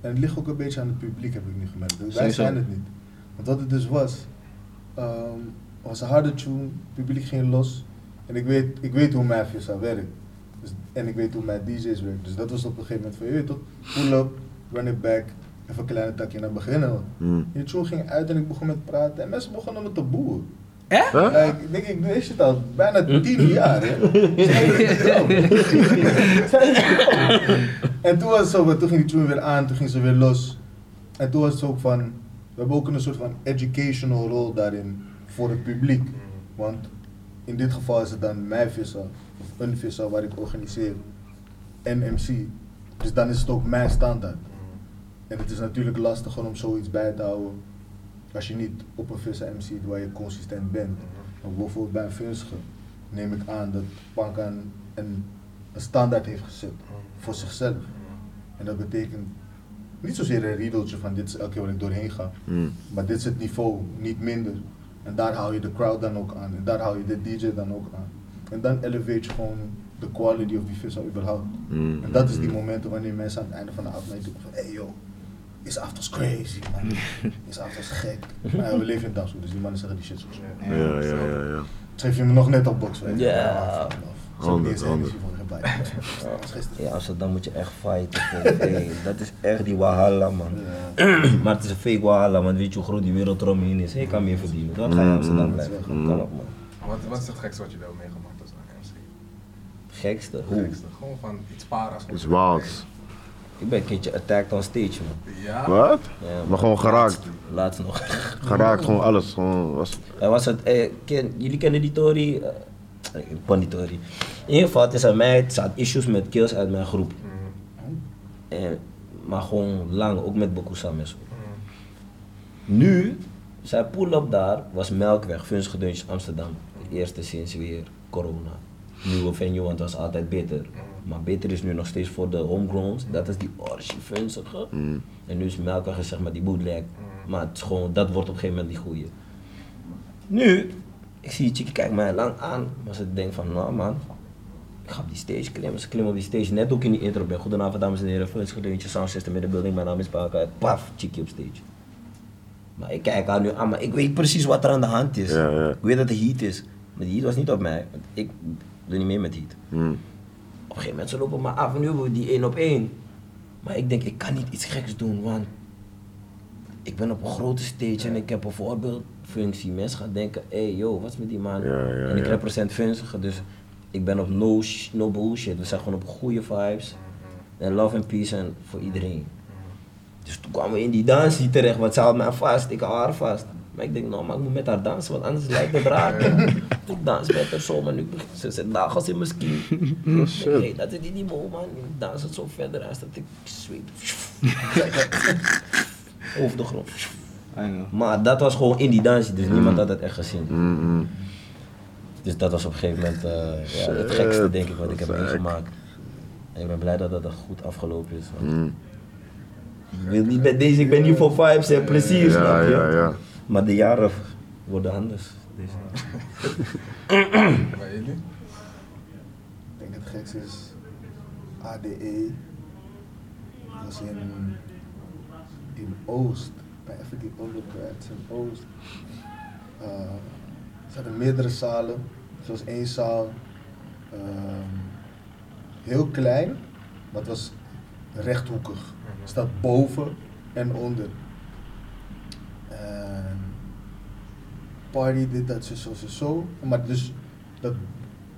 En het ligt ook een beetje aan het publiek, heb ik nu gemerkt. Wij Sowieso. zijn het niet. Want wat het dus was, ehm, was een harde tune, het publiek ging los. En ik weet, ik weet hoe mijn FSA werkt. Dus, en ik weet hoe mijn DJ's werken. Dus dat was op een gegeven moment van, je weet toch, pull up, run it back, even een kleine takje naar beginnen. Mm. Die tune ging uit en ik begon met praten en mensen begonnen me te boeien. Huh? Ja, ik denk, ik weet het al bijna tien jaar, hè. en toen was het zo, toen ging die tune weer aan, toen ging ze weer los. En toen was het ook van, we hebben ook een soort van educational rol daarin voor het publiek. Want in dit geval is het dan mijn vissa, of een vissa waar ik organiseer, en MC. Dus dan is het ook mijn standaard. En het is natuurlijk lastiger om zoiets bij te houden als je niet op een vissa MC waar je consistent bent. Maar bijvoorbeeld bij een Funsige neem ik aan dat Pankan een, een standaard heeft gezet voor zichzelf. En dat betekent niet zozeer een riedeltje van dit is elke keer waar ik doorheen ga. Mm. Maar dit is het niveau, niet minder. En daar hou je de crowd dan ook aan. En daar hou je de DJ dan ook aan. En dan elevate je gewoon de quality of die vissa überhaupt. Mm. En dat is die momenten wanneer mensen aan het einde van de avond denken van hey yo, is aftos crazy man. Is aftos gek. Maar ja, we leven in Damsel, dus die mannen zeggen die shit zo. Ja, ja, ja, ja. Schreef je me nog net op box, weet je. Ja. Honderd, Honderd. Ja, Amsterdam moet je echt fighten. Hey, dat is echt die Wahala man. maar het is een fake Wahala, want weet je hoe groot die wereld eromheen is. Hey, ik kan meer verdienen. Dan ga je in Amsterdam blijven. Mm. Kan op man. Wat, wat is het gekste wat je wel meegemaakt als een MC? Gekste. Hoe? gekste. Gewoon van iets para's. It's wild. Ik ben een keertje attacked on stage man. Ja. Wat? Ja, Maar gewoon geraakt. Laatst nog. Geraakt, gewoon alles. Gewoon was... Er was het, eh, ken, jullie kennen die Tory? eh, ik die Tory. In ieder geval, het is aan mij, het issues met kills uit mijn groep. En, maar gewoon lang, ook met Bokusam en zo. Nu, zijn pull-up daar was Melkweg, Funsgedeuntjes Amsterdam. De eerste sinds weer corona. Nieuwe venue, want het was altijd beter. Maar beter is nu nog steeds voor de homegrowns. Dat is die orgie Funsige. Mm. En nu is Melkweg zeg maar die bootleg. Maar het is gewoon, dat wordt op een gegeven moment die goeie. Nu, ik zie die chickie kijkt mij lang aan. Maar ze denkt van, nou man, ik ga op die stage klimmen. Ze klimmen op die stage, net ook in die intro. Ben goedenavond dames en heren, Funsgedeuntje, sound system in de building. Mijn naam is Baka. Paf, chickie op stage. Maar ik kijk haar nu aan, maar ik weet precies wat er aan de hand is. Ja, ja. Ik weet dat de heat is. Maar die heat was niet op mij. Ik doe niet meer met heat. Mm. Op een gegeven moment ze lopen maar af en nu die één op één. Maar ik denk, ik kan niet iets geks doen, want ik ben op een grote stage en ik heb een voorbeeldfunctie. Mensen gaan denken, hé hey, yo, wat is met die man? Ja, ja, en ik represent Vunzige, dus ik ben op no, sh- no bullshit. We zijn gewoon op goede vibes. En love and peace en voor iedereen. Dus toen kwamen we in die dansie terecht, want ze had mij vast, ik hou haar vast. Maar ik denk, nou, maar ik moet met haar dansen, want anders lijkt het raar. ik dans met haar zo, maar nu ze zit nagels in mijn skin. Oh, shit. Nee, dat is niet die man. Ik dans het zo verder als dat ik zweep. Over de grond. Maar dat was gewoon in die dans, dus Mm. niemand had het echt gezien. Mhm. Dus dat was op een gegeven moment eh, ja, het gekste denk ik wat ik heb meegemaakt. En ik ben blij dat dat goed afgelopen is. want. Ik wil niet met deze, ik ben niet voor vibes en plezier, Ja, snap je? ja, ja. Maar de jaren worden anders. Dus, Bij jullie? Ik denk het gekste is ADE. Dat was in, in Oost. Ik ben even die kwijt. In Oost. Uh, er zaten meerdere zalen. Zoals één zaal. ehm, heel klein, maar het was rechthoekig. Het staat boven en onder. En party dit, dat, zo, zo, zo, zo. Maar dus dat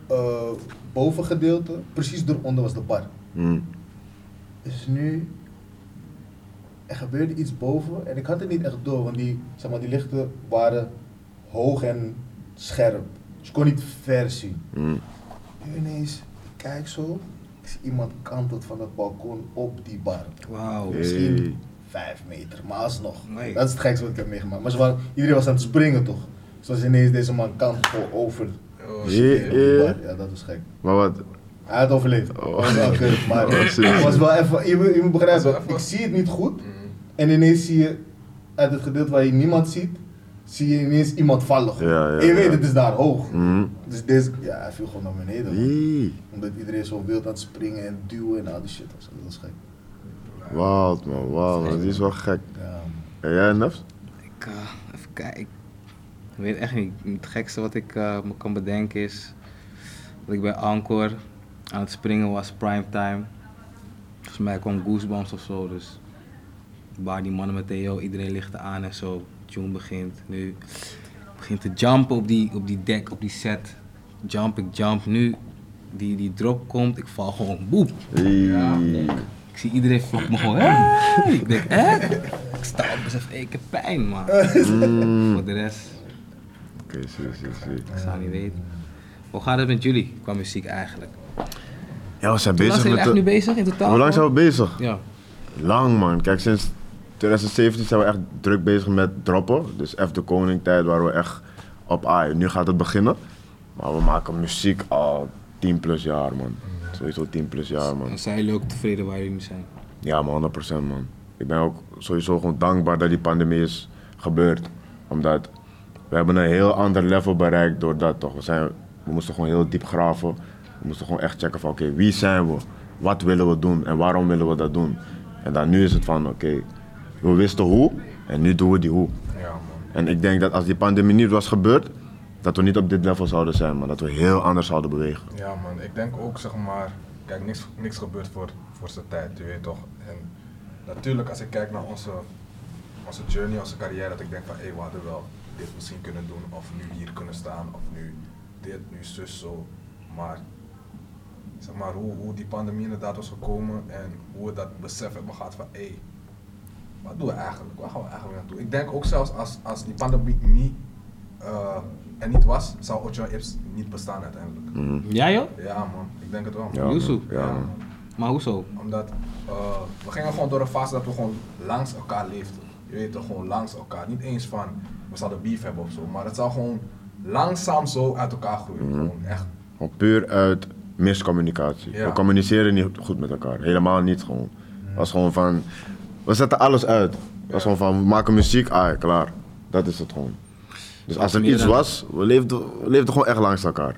eh, bovengedeelte, precies eronder was de bar. Mhm. Dus nu, er gebeurde iets boven en ik had het niet echt door, want die, zeg maar, die lichten waren hoog en scherp. Dus ik kon niet ver zien. Mhm. Nu ineens, ik kijk zo, ik zie iemand kantelt van het balkon op die bar. Wauw. Misschien vijf meter, maar alsnog. Nee. Dat is het gekste wat ik heb meegemaakt. Maar ze waren, iedereen was aan het springen toch? Zoals ineens deze man kantelde over Oh, Ja, shit. ja. Ja, dat was gek. Maar wat? Hij had overleefd. Oh. Dat was wel kut, maar Oh, het serieus. was wel even, je, moet- je moet begrijpen, ik zie het niet goed. Mhm. En ineens zie je, uit het gedeelte waar je niemand ziet, zie je ineens iemand vallen. Ja, ja, en je weet, het is daar hoog. Mhm. Dus deze, ja, hij viel gewoon naar beneden. man. Omdat iedereen zo wild aan het springen en duwen en al die shit was. Dat was gek. Wild man, wow man, die is wel gek. Ja, En jij Nefs? Ik, eh, even kijken. Ik weet echt niet. Het gekste wat ik eh, me kan bedenken is dat ik bij Encore aan het springen was, primetime. Volgens mij kwam Goosebumps of zo, dus waar die mannen met Theo, iedereen ligt aan en zo. Tune begint. Nu begint te jumpen op die, op die deck, op die set. Jump, ik jump. Nu die, die drop komt, ik val gewoon boep. Hey. Ik zie iedereen vlogt me gewoon. Hey! Ik denk, hè? Ik sta op, besef, ik heb pijn, man. Mm. Voor de rest, Oké, zie, zie, ik zou niet weten. Hoe gaat het met jullie qua muziek eigenlijk? Ja, we zijn Hoe lang bezig zijn jullie met echt nu bezig in totaal? Hoe lang zijn we bezig? Ja. Lang man. Kijk, sinds 2017 zijn we echt druk bezig met droppen. Dus F de Koning tijd waar we echt op AI. Nu gaat het beginnen. Maar we maken muziek al 10 plus jaar man. Sowieso 10 plus jaar man. En zijn jullie ook tevreden waar jullie nu zijn? Ja man, 100% man. Ik ben ook sowieso gewoon dankbaar dat die pandemie is gebeurd. Omdat we hebben een heel ander level bereikt door dat toch. We, zijn, we moesten gewoon heel diep graven. We moesten gewoon echt checken van oké, wie zijn we? Wat willen we doen en waarom willen we dat doen? En dan nu is het van oké, we wisten hoe en nu doen we die hoe. Ja, man. En ik denk dat als die pandemie niet was gebeurd, dat we niet op dit level zouden zijn, maar dat we heel anders zouden bewegen. Ja man, ik denk ook zeg maar, kijk niks, niks gebeurt voor, voor zijn tijd, je weet toch. En natuurlijk als ik kijk naar onze, onze journey, onze carrière, dat ik denk van hé, we hadden wel dit misschien kunnen doen, of nu hier kunnen staan, of nu dit, nu zus zo. Maar zeg maar hoe, hoe die pandemie inderdaad was gekomen en hoe we dat besef hebben gehad van hé, wat doen we eigenlijk? Waar gaan we eigenlijk naartoe? Ik denk ook zelfs als, als die pandemie eh, er niet was, zou Ocho Ips niet bestaan uiteindelijk. Mhm. Ja joh? Ja man, ik denk het wel. Ja, Yusu. Ja, man. Maar hoezo? Omdat eh, we gingen gewoon door een fase dat we gewoon langs elkaar leefden. Je weet toch, gewoon langs elkaar. Niet eens van, we zouden beef hebben of zo. Maar het zou gewoon langzaam zo uit elkaar groeien. Mhm. Gewoon echt. Gewoon puur uit miscommunicatie. Ja. We communiceren niet goed met elkaar. Helemaal niet gewoon. Het was gewoon van, we zetten alles uit. Het was gewoon van, we maken muziek, ah, klaar. Dat is het gewoon. Dus als er iets was, we leefden, we leefden gewoon echt langs elkaar.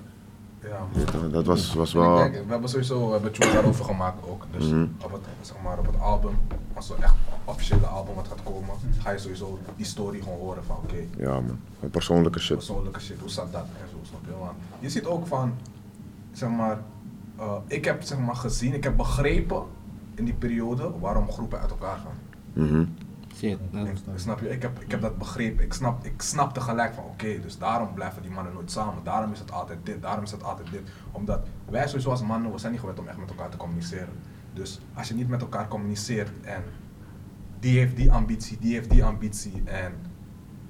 Ja, Dat was, was wel... denk, we hebben sowieso we hebben tunes daarover gemaakt ook. Dus Mhm. op, het, zeg maar, op het album, als er echt officiële album wat gaat komen, ga je sowieso die story gewoon horen van oké, Ja man, gewoon persoonlijke shit. persoonlijke shit, hoe zat dat en zo, snap je? Want je ziet ook van, zeg maar, eh, ik heb zeg maar gezien, ik heb begrepen in die periode waarom groepen uit elkaar gaan. Mhm. Shit. dat- Ik- snap je? Ik heb, ik heb dat begrepen. Ik snap, ik snap tegelijk van oké, dus daarom blijven die mannen nooit samen. Daarom is het altijd dit, daarom is het altijd dit. Omdat wij sowieso als mannen, we zijn niet gewend om echt met elkaar te communiceren. Dus als je niet met elkaar communiceert en die heeft die ambitie, die heeft die ambitie en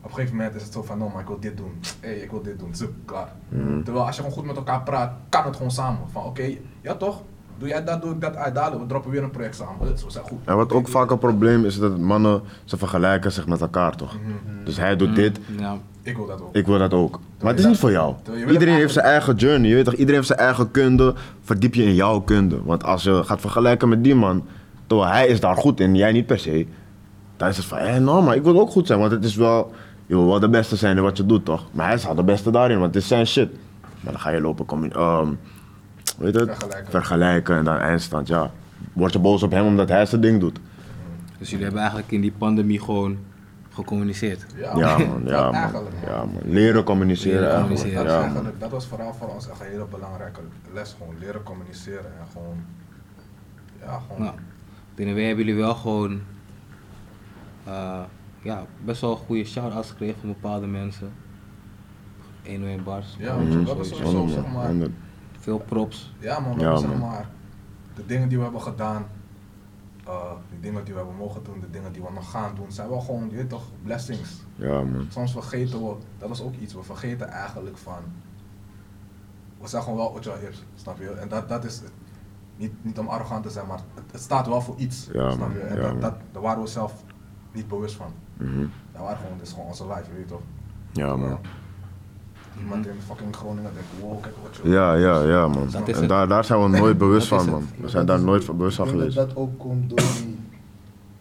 op een gegeven moment is het zo van, no maar ik wil dit doen. Hé, hey, ik wil dit doen. Zup, klaar. Mhm. Terwijl als je gewoon goed met elkaar praat, kan het gewoon samen. Van oké, ja toch? Doe jij dat, doe ik dat, dadelijk, we droppen weer een project samen. Dat is goed. En wat ook vaak een probleem is, dat mannen, ze vergelijken zich met elkaar toch? Dus hij doet dit, Ja. Ik wil dat ook. ik wil dat ook. Maar het is niet voor jou. Je Iedereen heeft zijn eigen journey, je weet toch? Iedereen heeft zijn eigen kunde. Verdiep je in jouw kunde. Want als je gaat vergelijken met die man, terwijl hij is daar goed in, jij niet per se. Dan is het van, hé, nou, maar ik wil ook goed zijn. Want het is wel, je wil wel de beste zijn in wat je doet, toch? Maar hij is al de beste daarin, want het is zijn shit. Maar dan ga je lopen, commu- ehm, weet je het? Vergelijken. Vergelijken en dan eindstand, ja. Word je boos op hem omdat hij zijn ding doet. Dus jullie hebben eigenlijk in die pandemie gewoon gecommuniceerd. Ja, man, ja, man. Eigenlijk, man. Ja, man. Leren communiceren. Leren. Dat, Ja, man. eigenlijk, dat was vooral voor ons echt een hele belangrijke les. Gewoon leren communiceren en gewoon. Ja, gewoon. Nou, binnen wij hebben jullie wel gewoon eh, ja, best wel goede shout-outs gekregen van bepaalde mensen. 101 bars. Ja, want dat is sowieso. sowieso, zeg maar. Veel props. Ja, man, Ja, dat zeg maar. De dingen die we hebben gedaan, eh, die dingen die we hebben mogen doen, de dingen die we nog gaan doen, zijn wel gewoon, je weet toch, blessings. Ja, man. Soms vergeten we, dat is ook iets, we vergeten eigenlijk van. We zeggen gewoon wel wat je is, snap je? En dat, dat is het. Niet, niet om arrogant te zijn, maar het, het staat wel voor iets. Ja, snap je? En Ja, dat, dat, daar waren we zelf niet bewust van. Mhm. Dat waren gewoon, dit is gewoon onze life, je weet toch? Ja, man. Iemand in fucking Groningen denkt, wow, kijk wat je. Ja, ja, ja, man. Dat is En daar, daar zijn we nooit bewust van, man. We zijn daar nooit van bewust van Ik denk geweest. dat dat ook komt door die,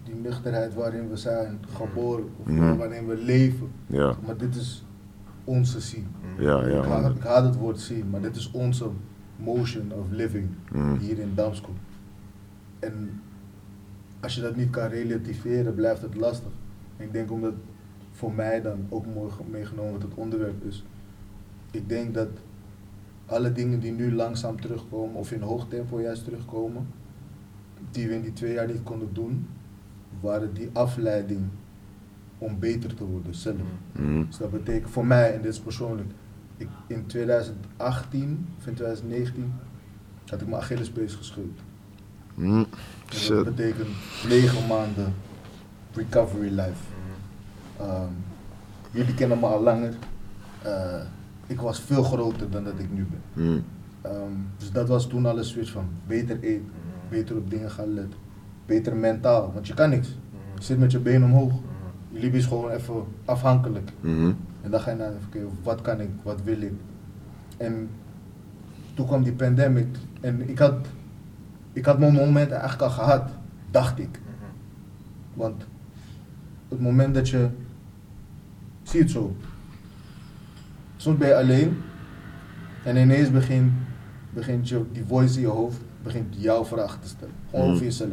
die nuchterheid waarin we zijn geboren, of Mhm. waarin we leven. Ja, Maar dit is onze scene. ja, ja, ik, haat, man. ik haat het woord scene, maar dit is onze motion of living Mhm. hier in Damsko. En als je dat niet kan relativeren, blijft het lastig. Ik denk omdat voor mij dan ook mooi ge- meegenomen wat het onderwerp is. Ik denk dat alle dingen die nu langzaam terugkomen, of in hoog tempo juist terugkomen, die we in die twee jaar niet konden doen, waren die afleiding om beter te worden zelf. Mhm. Dus dat betekent voor mij, en dit is persoonlijk, ik, in 2018 of in 2019 had ik mijn Achillespees gescheurd. En dat betekent negen maanden recovery life. Ehm, jullie kennen me al langer. Eh, ik was veel groter dan dat ik nu ben. Mhm. Ehm, dus dat was toen al een switch van beter eten, beter op dingen gaan letten, beter mentaal, want je kan niks. Je zit met je been omhoog. Je liep is gewoon even afhankelijk. En dan ga je naar, oké, wat kan ik, wat wil ik? En toen kwam die pandemic en ik had, ik had mijn moment eigenlijk al gehad, dacht ik. Want het moment dat je, zie het zo, soms ben je alleen en ineens begint, begint je, die voice in je hoofd, begint jouw vragen te stellen. Gewoon Mhm. over jezelf.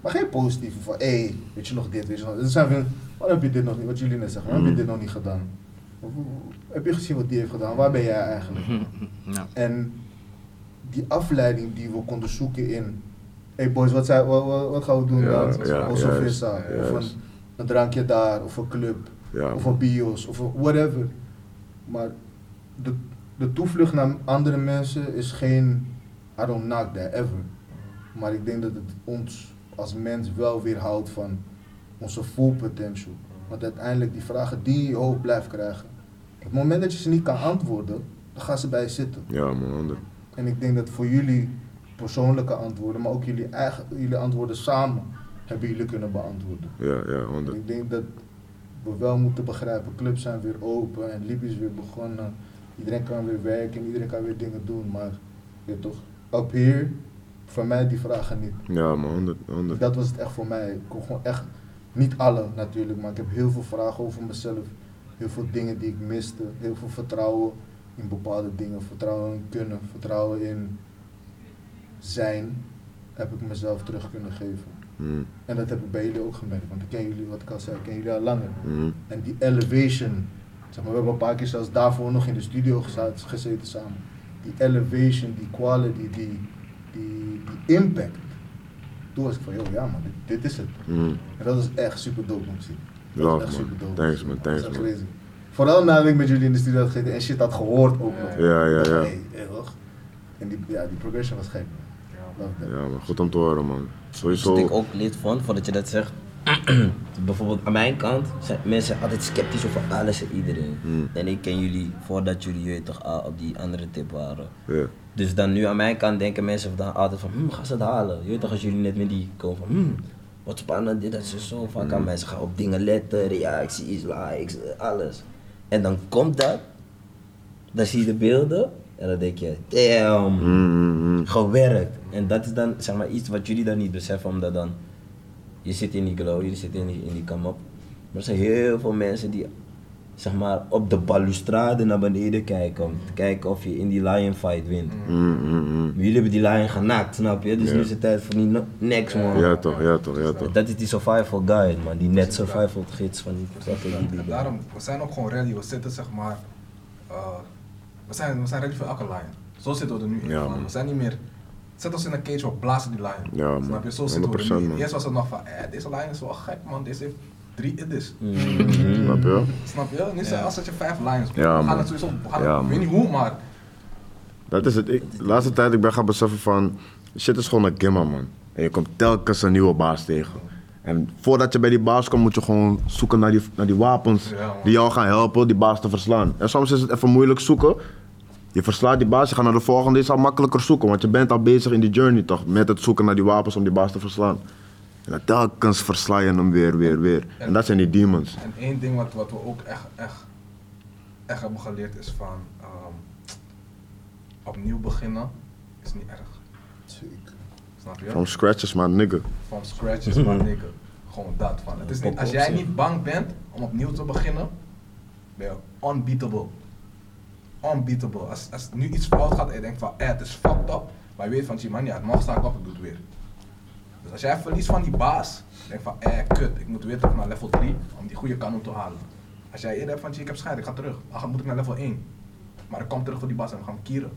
Maar geen positieve van, hé, hey, weet je nog dit, weet je nog dit. zijn van, waarom heb je dit nog niet, wat jullie net zeggen, waarom heb je dit nog niet gedaan? Of, heb je gezien wat die heeft gedaan, waar ben jij eigenlijk? Ja. En die afleiding die we konden zoeken in, hé hey boys, wat, zijn, wat, wat, wat gaan we doen Ja, dan? ja, of zo'n vissa, of een, drankje daar, of een club, of een bios, of een whatever. Maar de, de toevlucht naar andere mensen is geen, I don't knock that ever. Maar ik denk dat het ons als mens wel weerhoudt van onze full potential. Want uiteindelijk die vragen die je hoofd blijft krijgen. Op het moment dat je ze niet kan antwoorden, dan gaan ze bij je zitten. Ja, man. En ik denk dat voor jullie persoonlijke antwoorden, maar ook jullie eigen jullie antwoorden samen, hebben jullie kunnen beantwoorden. Ja, ja, En honderd. ik denk dat we wel moeten begrijpen, clubs zijn weer open en Libië is weer begonnen. Iedereen kan weer werken, iedereen kan weer dingen doen, maar je toch, up here, voor mij die vragen niet. Ja, man. honderd, honderd. Dat was het echt voor mij. Ik kon gewoon echt, niet alle natuurlijk, maar ik heb heel veel vragen over mezelf. Heel veel dingen die ik miste. Heel veel vertrouwen in bepaalde dingen. Vertrouwen in kunnen, vertrouwen in zijn. Heb ik mezelf terug kunnen geven. Mhm. En dat heb ik bij jullie ook gemerkt, want ik ken jullie, wat ik al zei, ik ken jullie al langer. Mhm. En die elevation, zeg maar, we hebben een paar keer zelfs daarvoor nog in de studio gezeten, gezeten samen. Die elevation, die quality, die, die, die impact. Toen was ik van, joh, ja man, dit, dit is het. Mhm. En dat is echt super dope om te zien. Love, echt man. super dope. Thanks, man. Thanks, man. crazy. Vooral nadat ik met jullie in de studio had gezeten en shit had gehoord ook nog. Ja, ja, ja. Hey, hey, toch? En die, ja, die progression was gek. man. Ja, man. Goed om te horen, man. Wat Sowieso. ik ook lid vond, voordat je dat zegt, bijvoorbeeld aan mijn kant zijn mensen altijd sceptisch over alles en iedereen. En ik ken jullie voordat jullie je toch al op die andere tip waren. Ja. Dus dan nu aan mijn kant denken mensen dan altijd van, hm, gaan ze het halen? Je weet toch als jullie net met die komen van, hm, wat spannend, dit, dat is zo vaak aan mensen gaan op dingen letten, reacties, likes, alles. En dan komt dat, dan zie je de beelden en dan denk je, damn, Mm, gewerkt. En dat is dan zeg maar iets wat jullie dan niet beseffen, omdat dan, je zit in die glow, je zit in die, in die come-up. Maar er zijn heel veel mensen die zeg maar op de balustrade naar beneden kijken om te kijken of je in die lion fight wint. mm, mm, mm. Maar Jullie hebben die lion genakt, snap je? Dus Ja. nu is het tijd voor die no- next man. Ja toch, ja toch, ja toch. Dat is die survival guide man, die net survival gids van die daarom, we zijn ook gewoon ready. We zitten zeg maar, eh, we, zijn, we zijn ready voor elke line. Zo zitten we er nu in. Ja. We zijn niet meer, zet ons in een cage, we blazen die line. Ja, man. Snap je? Zo zitten we er 100% nu. man. Eerst was het nog van, eh, deze line is wel gek man, deze heeft drie idis. Mm. Snap je? Snap je? Nu zijn Ja. als dat je vijf lines. Ja, we gaan man. het sowieso, we gaan Ja, het, ik weet niet hoe, maar Dat is het. Ik, de laatste tijd ik ben gaan beseffen van, shit is gewoon een gimma man. En je komt telkens een nieuwe baas tegen. En voordat je bij die baas komt, moet je gewoon zoeken naar die, naar die wapens Ja, die jou gaan helpen die baas te verslaan. En soms is het even moeilijk zoeken. Je verslaat die baas, je gaat naar de volgende, is al makkelijker zoeken. Want je bent al bezig in die journey toch, met het zoeken naar die wapens om die baas te verslaan. En dan telkens versla je hem weer, weer, weer. En dat zijn die demons. En één ding wat, wat we ook echt, echt, echt hebben geleerd is van ehm, opnieuw beginnen is niet erg. Zeker. Snap je? From scratches, man, nigga. From scratch is maar nigga. Gewoon dat van. Het is niet, als jij niet bang bent om opnieuw te beginnen, ben je unbeatable. Unbeatable. Als, als nu iets fout gaat en je denkt van, eh, het is fucked up, maar je weet van, man, ja, morgen sta ik op, ik doe het weer. Dus als jij verliest van die baas, denk van, eh, kut, ik moet weer terug naar level 3 om die goede kanon te halen. Als jij eerder hebt van, ik heb scheid, ik ga terug, dan moet ik naar level 1. Maar ik kom terug voor die baas en we gaan hem kieren.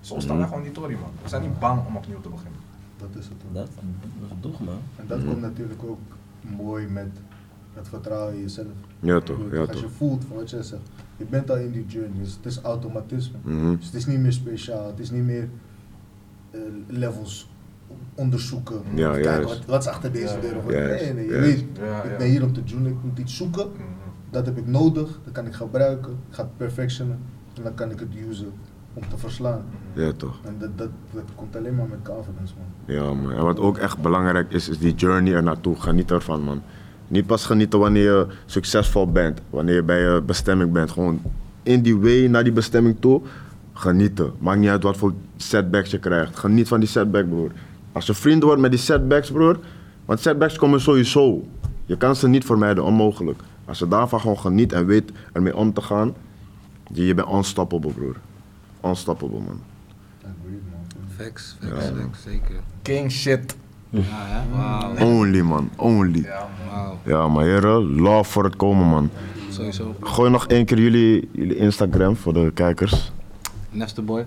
Zo staan wij gewoon in die tory, man. We zijn niet bang om opnieuw te beginnen. Dat is het. Dat, dat is dogma. En dat komt natuurlijk ook mooi met het vertrouwen in jezelf. Ja toch, ja Als toch. je voelt van wat jij zegt, je bent al in die journey, dus het is automatisme. Mhm. Dus het is niet meer speciaal, het is niet meer eh, levels onderzoeken. Ja, Of kijken juist. wat, wat is achter deze Ja, deur. of nee, nee, je weet, Ja, ik ja. ben hier om te doen, ik moet iets zoeken. Mhm. Dat heb ik nodig, dat kan ik gebruiken, ik ga het perfectionen en dan kan ik het usen om te verslaan. Ja toch. En dat, dat, dat komt alleen maar met confidence, man. Ja man, en wat ook echt belangrijk is, is die journey er naartoe. Geniet ervan man. Niet pas genieten wanneer je succesvol bent, wanneer je bij je bestemming bent. Gewoon in die way naar die bestemming toe, genieten. Maakt niet uit wat voor setbacks je krijgt. Geniet van die setback broer. Als je vrienden wordt met die setbacks broer, want setbacks komen sowieso. Je kan ze niet vermijden, onmogelijk. Als je daarvan gewoon geniet en weet ermee om te gaan, je je bent unstoppable broer. Unstoppable man. Agreed, man. Facts, facts, facts, zeker. King shit. Ja? Wauw. Only man, only. Ja. Wauw. Ja, maar heren, love voor het komen, man. Sowieso. Gooi nog één keer jullie, jullie Instagram voor de kijkers. Nesterboy.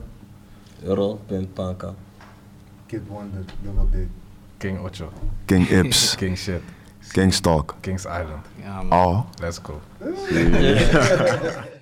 Euro.panka. Kid Wonder, Double D. King Ocho. King Ips, King shit. King Stalk. King's Island. Ja, man. Oh. Let's go.